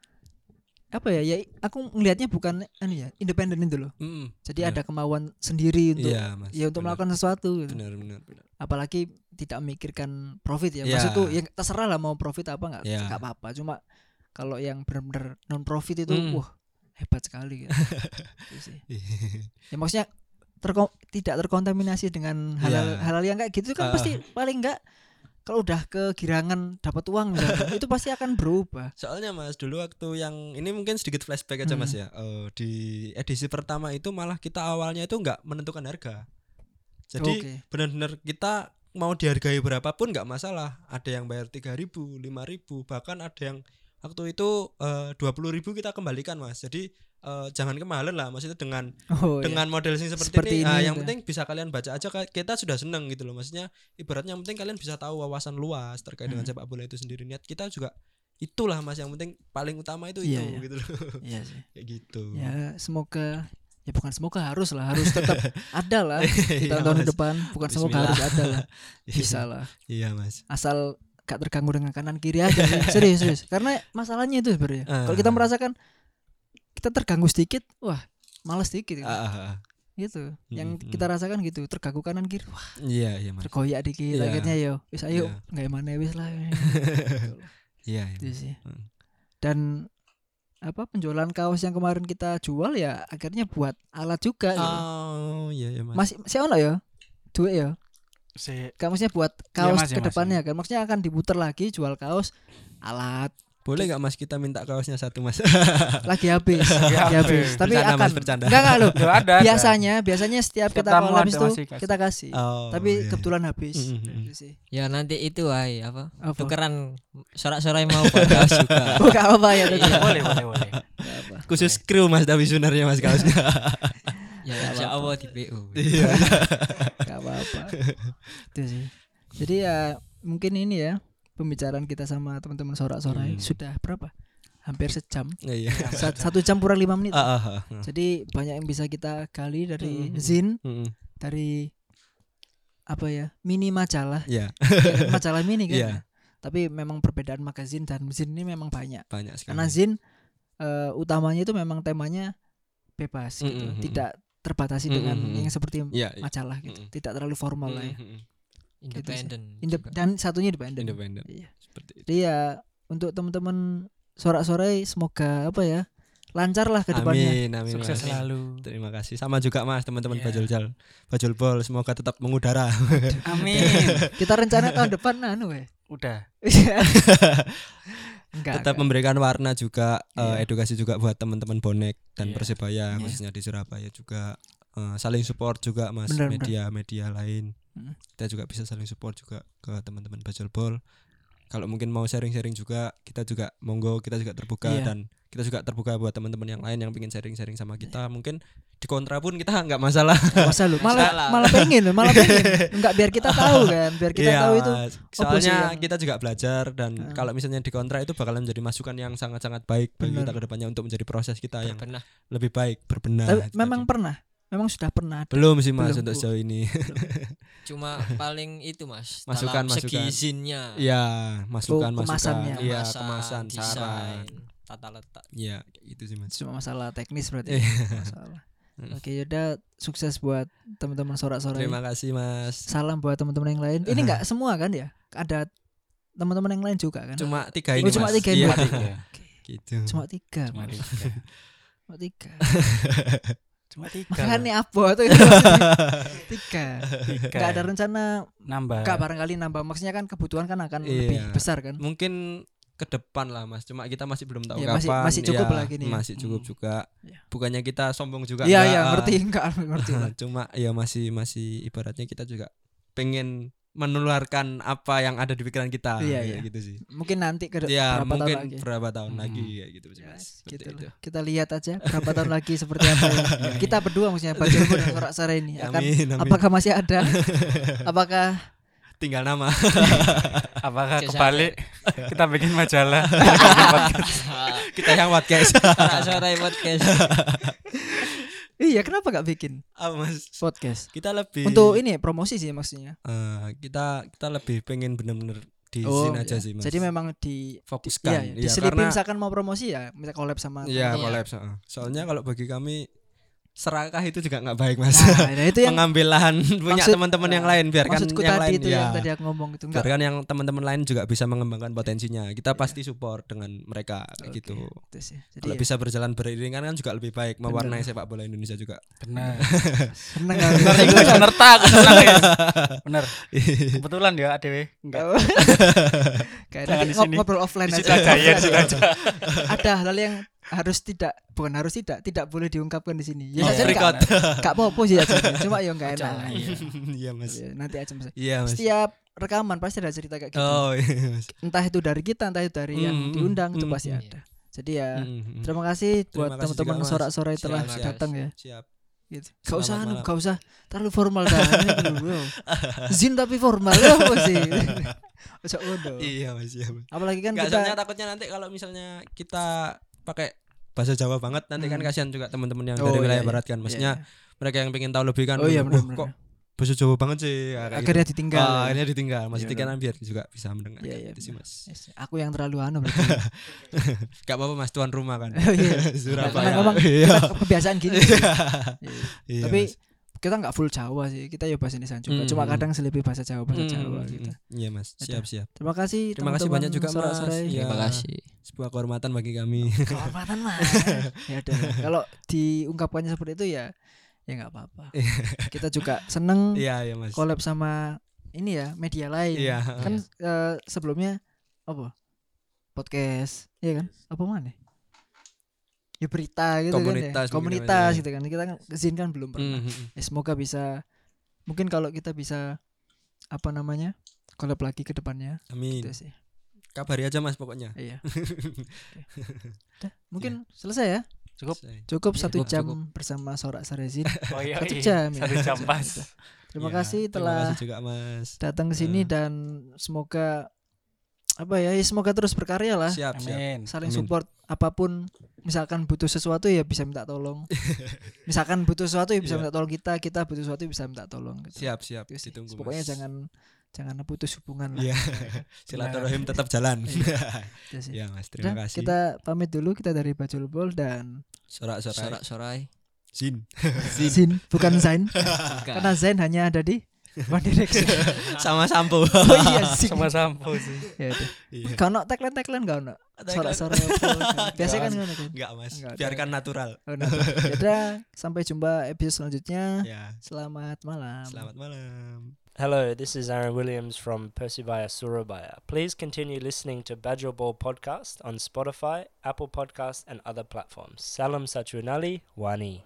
apa ya ya aku ngelihatnya bukan anu ya independen itu loh Mm, jadi Benar. ada kemauan sendiri untuk Iya, Mas. ya untuk benar. melakukan sesuatu gitu. benar benar benar. apalagi tidak memikirkan profit ya Iya. maksudku ya terserah lah mau profit apa nggak Iya. nggak apa-apa cuma kalau yang benar-benar non profit itu Mm. wah hebat sekali gitu. *laughs* Itu sih. ya maksudnya terko- tidak terkontaminasi dengan hal-hal Iya. hal-hal yang kayak gitu kan Ah. pasti paling enggak kalau udah kegirangan dapat uang misalnya, *laughs* itu pasti akan berubah Soalnya Mas dulu waktu yang ini mungkin sedikit flashback aja Mas Hmm. ya. Eh, di edisi pertama itu malah kita awalnya itu nggak menentukan harga. Jadi Oke. benar-benar kita mau dihargai berapapun nggak masalah. Ada yang bayar 3000, 5000, bahkan ada yang waktu itu dua puluh ribu kita kembalikan Mas. Jadi eh, jangan kemahalan lah maksudnya dengan oh, iya. dengan model sing seperti, Seperti ini, ini yang gitu. penting bisa kalian baca aja kita sudah seneng gitu loh maksudnya ibaratnya yang penting kalian bisa tahu wawasan luas terkait dengan Hmm. sepak bola itu sendiri niat kita juga itulah mas yang penting paling utama itu Iya, itu iya. gitu loh Iya *laughs* sih. kayak gitu ya semoga ya bukan semoga harus lah harus tetap *laughs* ada lah di Iya, tahun-tahun depan bukan semoga harus ada lah *laughs* bisa lah iya mas asal gak terganggu dengan kanan kiri aja *laughs* serius serius karena masalahnya itu sebenarnya Ah. kalau kita merasakan kita terganggu sedikit wah males sedikit gitu, ah. gitu. yang Mm, kita rasakan gitu terganggu kanan kiri wah iya iya mas tergoyak dikit Iya. akhirnya yo wis ayo Iya. nggak mana wis lah *laughs* iya iya, itu Mas. sih Hmm. dan apa penjualan kaos yang kemarin kita jual ya akhirnya buat alat juga gitu. oh iya iya mas masih masih ono ya duit ya si Kan maksudnya buat kaos masih, ke depannya kan? Maksudnya akan diputar lagi jual kaos alat. Boleh nggak mas kita minta kaosnya satu mas? *laughs* Lagi habis lagi habis. tapi Bercanda, akan Mas, bercanda. enggak enggak loh. Ada ada. biasanya biasanya setiap Setiap kita itu masih kasih. kita kasih. Oh, tapi iya. kebetulan habis. Mm, mm, mm. Sih. Ya nanti itu ay apa? apa? Tukeran sorak-sorai mau podcast juga. *laughs* oh apa ya tuh Iya, boleh boleh boleh. Khusus kru mas tapi sebenarnya mas kaosnya *laughs* Ya insya Allah di PO. iya *laughs* Gak apa-apa itu sih jadi ya mungkin ini ya pembicaraan kita sama teman-teman sorak-sorai Hmm. sudah berapa hampir sejam. Iya. Sa- Satu jam kurang lima menit. Ah, ah, ah. Jadi banyak yang bisa kita gali dari Mhm. zin, Mm-mm. dari apa ya mini majalah, Iya, majalah mini kan. Iya. Tapi memang perbedaan magazin dan zin ini memang banyak. banyak sekali. Karena zin eh, utamanya itu memang temanya bebas gitu, Mhm. tidak terbatasi dengan Mhm. yang seperti Iya, iya. majalah gitu, Mhm. tidak terlalu formal lah ya. Independen Indep- juga. dan satunya independen. Independen. Iya. Seperti itu. Jadi ya untuk teman-teman sorak-sorai semoga apa ya lancar lah ke depannya. Amin, amin. Sukses Mas. selalu. Terima kasih. Sama juga Mas, teman-teman Iya. Bajul Jal. Bajul Bol semoga tetap mengudara. Amin. *laughs* Kita rencana tahun depan anu we. Udah. *laughs* enggak. tetap enggak. memberikan warna juga eh, Iya. edukasi juga buat teman-teman bonek dan Iya. Persebaya Iya. khususnya di Surabaya juga eh, saling support juga Mas media-media lain. Kita juga bisa saling support juga ke teman-teman Bol. Kalau mungkin mau sharing-sharing juga, kita juga monggo kita juga terbuka Iya. dan kita juga terbuka buat teman-teman yang lain yang pengen sharing-sharing sama kita. Mungkin di kontra pun kita nggak masalah. Masa lu malah Masalah. malah pengen loh, malah pengen. Enggak biar kita *laughs* tahu kan, biar kita Iya, tahu itu. soalnya yang- kita juga belajar dan kalau misalnya di kontra itu bakalan menjadi masukan yang sangat-sangat baik bagi Benar. kita ke depannya untuk menjadi proses kita yang Berbenah. lebih baik berbenah. Tapi memang tadi. pernah, memang sudah pernah. ada. belum sih Mas Belum, untuk sejauh ini. *laughs* cuma *laughs* paling itu mas Masukan, dalam segi masukan. izinnya Iya, masukan Oh, masukan. Iya, kemasan, desain, saran. tata letak Iya, itu sih Mas. Cuma masalah teknis berarti. Iya. *laughs* masalah. Mm. Oke, yaudah sukses buat teman-teman sorak-sorai. Terima kasih Mas. Salam buat teman-teman yang lain. Ini enggak *laughs* semua kan ya? Ada teman-teman yang lain juga kan? Cuma tiga Oh, ini cuma Mas. tiga ini Iya, gitu. Cuma tiga. Cuma Mas. tiga. Cuma tiga. Cuma tiga. Makanya apa tuh itu *laughs* tiga. Tiga. Enggak ada rencana nambah. enggak barangkali nambah maksudnya kan kebutuhan kan akan Iya. lebih besar kan? Mungkin ke depan lah Mas. Cuma kita masih belum tahu masih- kapan. masih cukup Iya, lah gini ya. Masih cukup Hmm. juga. Iya. Bukannya kita sombong juga Iya iya ngerti *laughs* enggak ngerti cuma ya masih masih ibaratnya kita juga pengen menularkan apa yang ada di pikiran kita Iya, kayak iya. gitu sih Mungkin nanti ke ya berapa tahun mungkin lagi. berapa tahun Hmm. lagi kayak gitu sih Ya, mas gitu itu. Kita lihat aja berapa tahun lagi seperti apa ya. *laughs* Kita berdua maksudnya Pak Joko dan Sorak Sara ini akan amin amin apakah masih ada? *laughs* apakah tinggal nama *laughs* Apakah kebalik kita bikin majalah? kita yang podcast Anak sore podcast iya kenapa gak bikin apa mas podcast? kita lebih Untuk ini promosi sih maksudnya. eh, kita kita lebih pengen bener-bener di Oh, sini aja iya. sih mas Jadi memang di fokuskan Iya, Iya, diselipin karena misalkan mau promosi ya, misal collab sama Iya Iya. collab heeh. soalnya kalau bagi kami serakah itu juga nggak baik mas Nah, nah, itu yang mengambil lahan punya teman-teman yang lain biarkan maksudku yang tadi lain itu ya yang tadi aku ngomong itu enggak. biarkan yang teman-teman lain juga bisa mengembangkan potensinya kita pasti support dengan mereka kayak Oke, gitu itu sih. Jadi kalau ya, bisa berjalan beriringan kan juga lebih baik mewarnai sepak bola Indonesia juga Benar. *laughs* seneng? Benar, iku bener tak ya. *laughs* Bener. Kebetulan ya ADW. Enggak. *laughs* Kayak sini. ngob- ngobrol offline ya, situ aja. Ada hal yang harus tidak bukan harus tidak tidak boleh diungkapkan di sini. Ya Oh, saja enggak cut. enggak apa-apa sih aja. Cuma ya enggak enak. Iya. iya mas Iya, Nanti aja Mas. iya mas Setiap rekaman pasti ada cerita kayak gitu. oh iya mas Entah itu dari kita, entah itu dari yang Mm, diundang itu mm, pasti mm. ada. Jadi ya Mm, mm. terima kasih buat Terima teman-teman sorak-sorai telah Siap, siap. datang ya. siap Gitu. Gak usah anu, malam. gak usah terlalu formal dah. *laughs* Bro. Zin tapi formal ya apa sih? *laughs* Ojo iya mas iya mas Apalagi kan soalnya kita takutnya nanti kalau misalnya kita pakai bahasa Jawa banget nanti kan Hmm. kasihan juga teman-teman yang Oh, dari iya, wilayah iya. barat kan maksudnya Iya, mereka yang pengen tahu lebih kan Oh iya, "Wah, benar-benar. kok bahasa Jawa banget sih kayak akhirnya gitu. ditinggal. Ah, ya. akhirnya ditinggal maksudnya Iya, kan biar juga bisa mendengar Iya, iya, gitu sih mas Yes, Aku yang terlalu anu berarti. *laughs* gak apa-apa mas tuan rumah kan *laughs* Oh, iya. *laughs* Surabaya memang iya kebiasaan gini. Iya. Iya, Tapi Mas. Kita nggak full Jawa sih. Kita ya bahasa Indonesia juga. Hmm, Cuma kadang selipih bahasa Jawa bahasa Hmm, Jawa hmm, gitu. hmm. iya mas siap siap Terima kasih Terima kasih banyak juga, Mas. Iya. terima kasih sebuah kehormatan bagi kami *laughs* Kehormatan mas. ya udah. Kalau diungkapkannya seperti itu ya ya nggak apa-apa. Kita juga seneng iya iya mas collab sama ini ya media lain. iya Kan eh, sebelumnya apa? Podcast, iya kan? Apa mana? Ya berita gitu Komunitas kan ya. Komunitas namanya. gitu kan. Kita kan ke sini kan belum pernah. Hmm, hmm, hmm. Ya, semoga bisa mungkin kalau kita bisa apa namanya? collab lagi ke depannya amin gitu sih. kabari aja mas pokoknya Iya. *laughs* Udah, mungkin selesai ya. Cukup. Cukup Iya, satu cukup, jam cukup. bersama Sorak Sarezin. *laughs* Oh iya. Satu iya. jam ya. Satu jam pas. Terima Iya, kasih terima telah kasih juga mas datang ke sini Eh. dan semoga apa ya, ya semoga terus berkarya lah. Siap, siap. Amin. Saling Amin. support apa pun misalkan butuh sesuatu ya bisa minta tolong. *laughs* misalkan butuh sesuatu ya bisa Iya. minta tolong kita, kita butuh sesuatu ya bisa minta tolong gitu. Siap, siap. Itu sih. Ditunggu. Pokoknya Mas. jangan jangan putus hubungan lah. Iya. *laughs* Silaturahim tetap jalan. *laughs* Ya, Mas. Terima kasih. kita pamit dulu kita dari Bajul Bol dan Sorak-sorai. Sorak-sorai. Zin. Zin bukan Zain karena Zain hanya ada di *laughs* One Direction. *laughs* Sama sampo. *laughs* oh iya Zin. Sama sampo sih. ya udah. Iya. Kau tagline tagline gak no? Sorak-sorak apa? Biasanya kan ngono kan. Enggak, Mas. Enggak, Biarkan natural. Oh, nah. Yaudah, sampai jumpa episode selanjutnya. Ya. Selamat malam. Selamat malam. Hello, this is Aaron Williams from Persebaya Surabaya. Please continue listening to Badger Ball Podcast on Spotify, Apple Podcast, and other platforms. Salam Sachunali, Wani.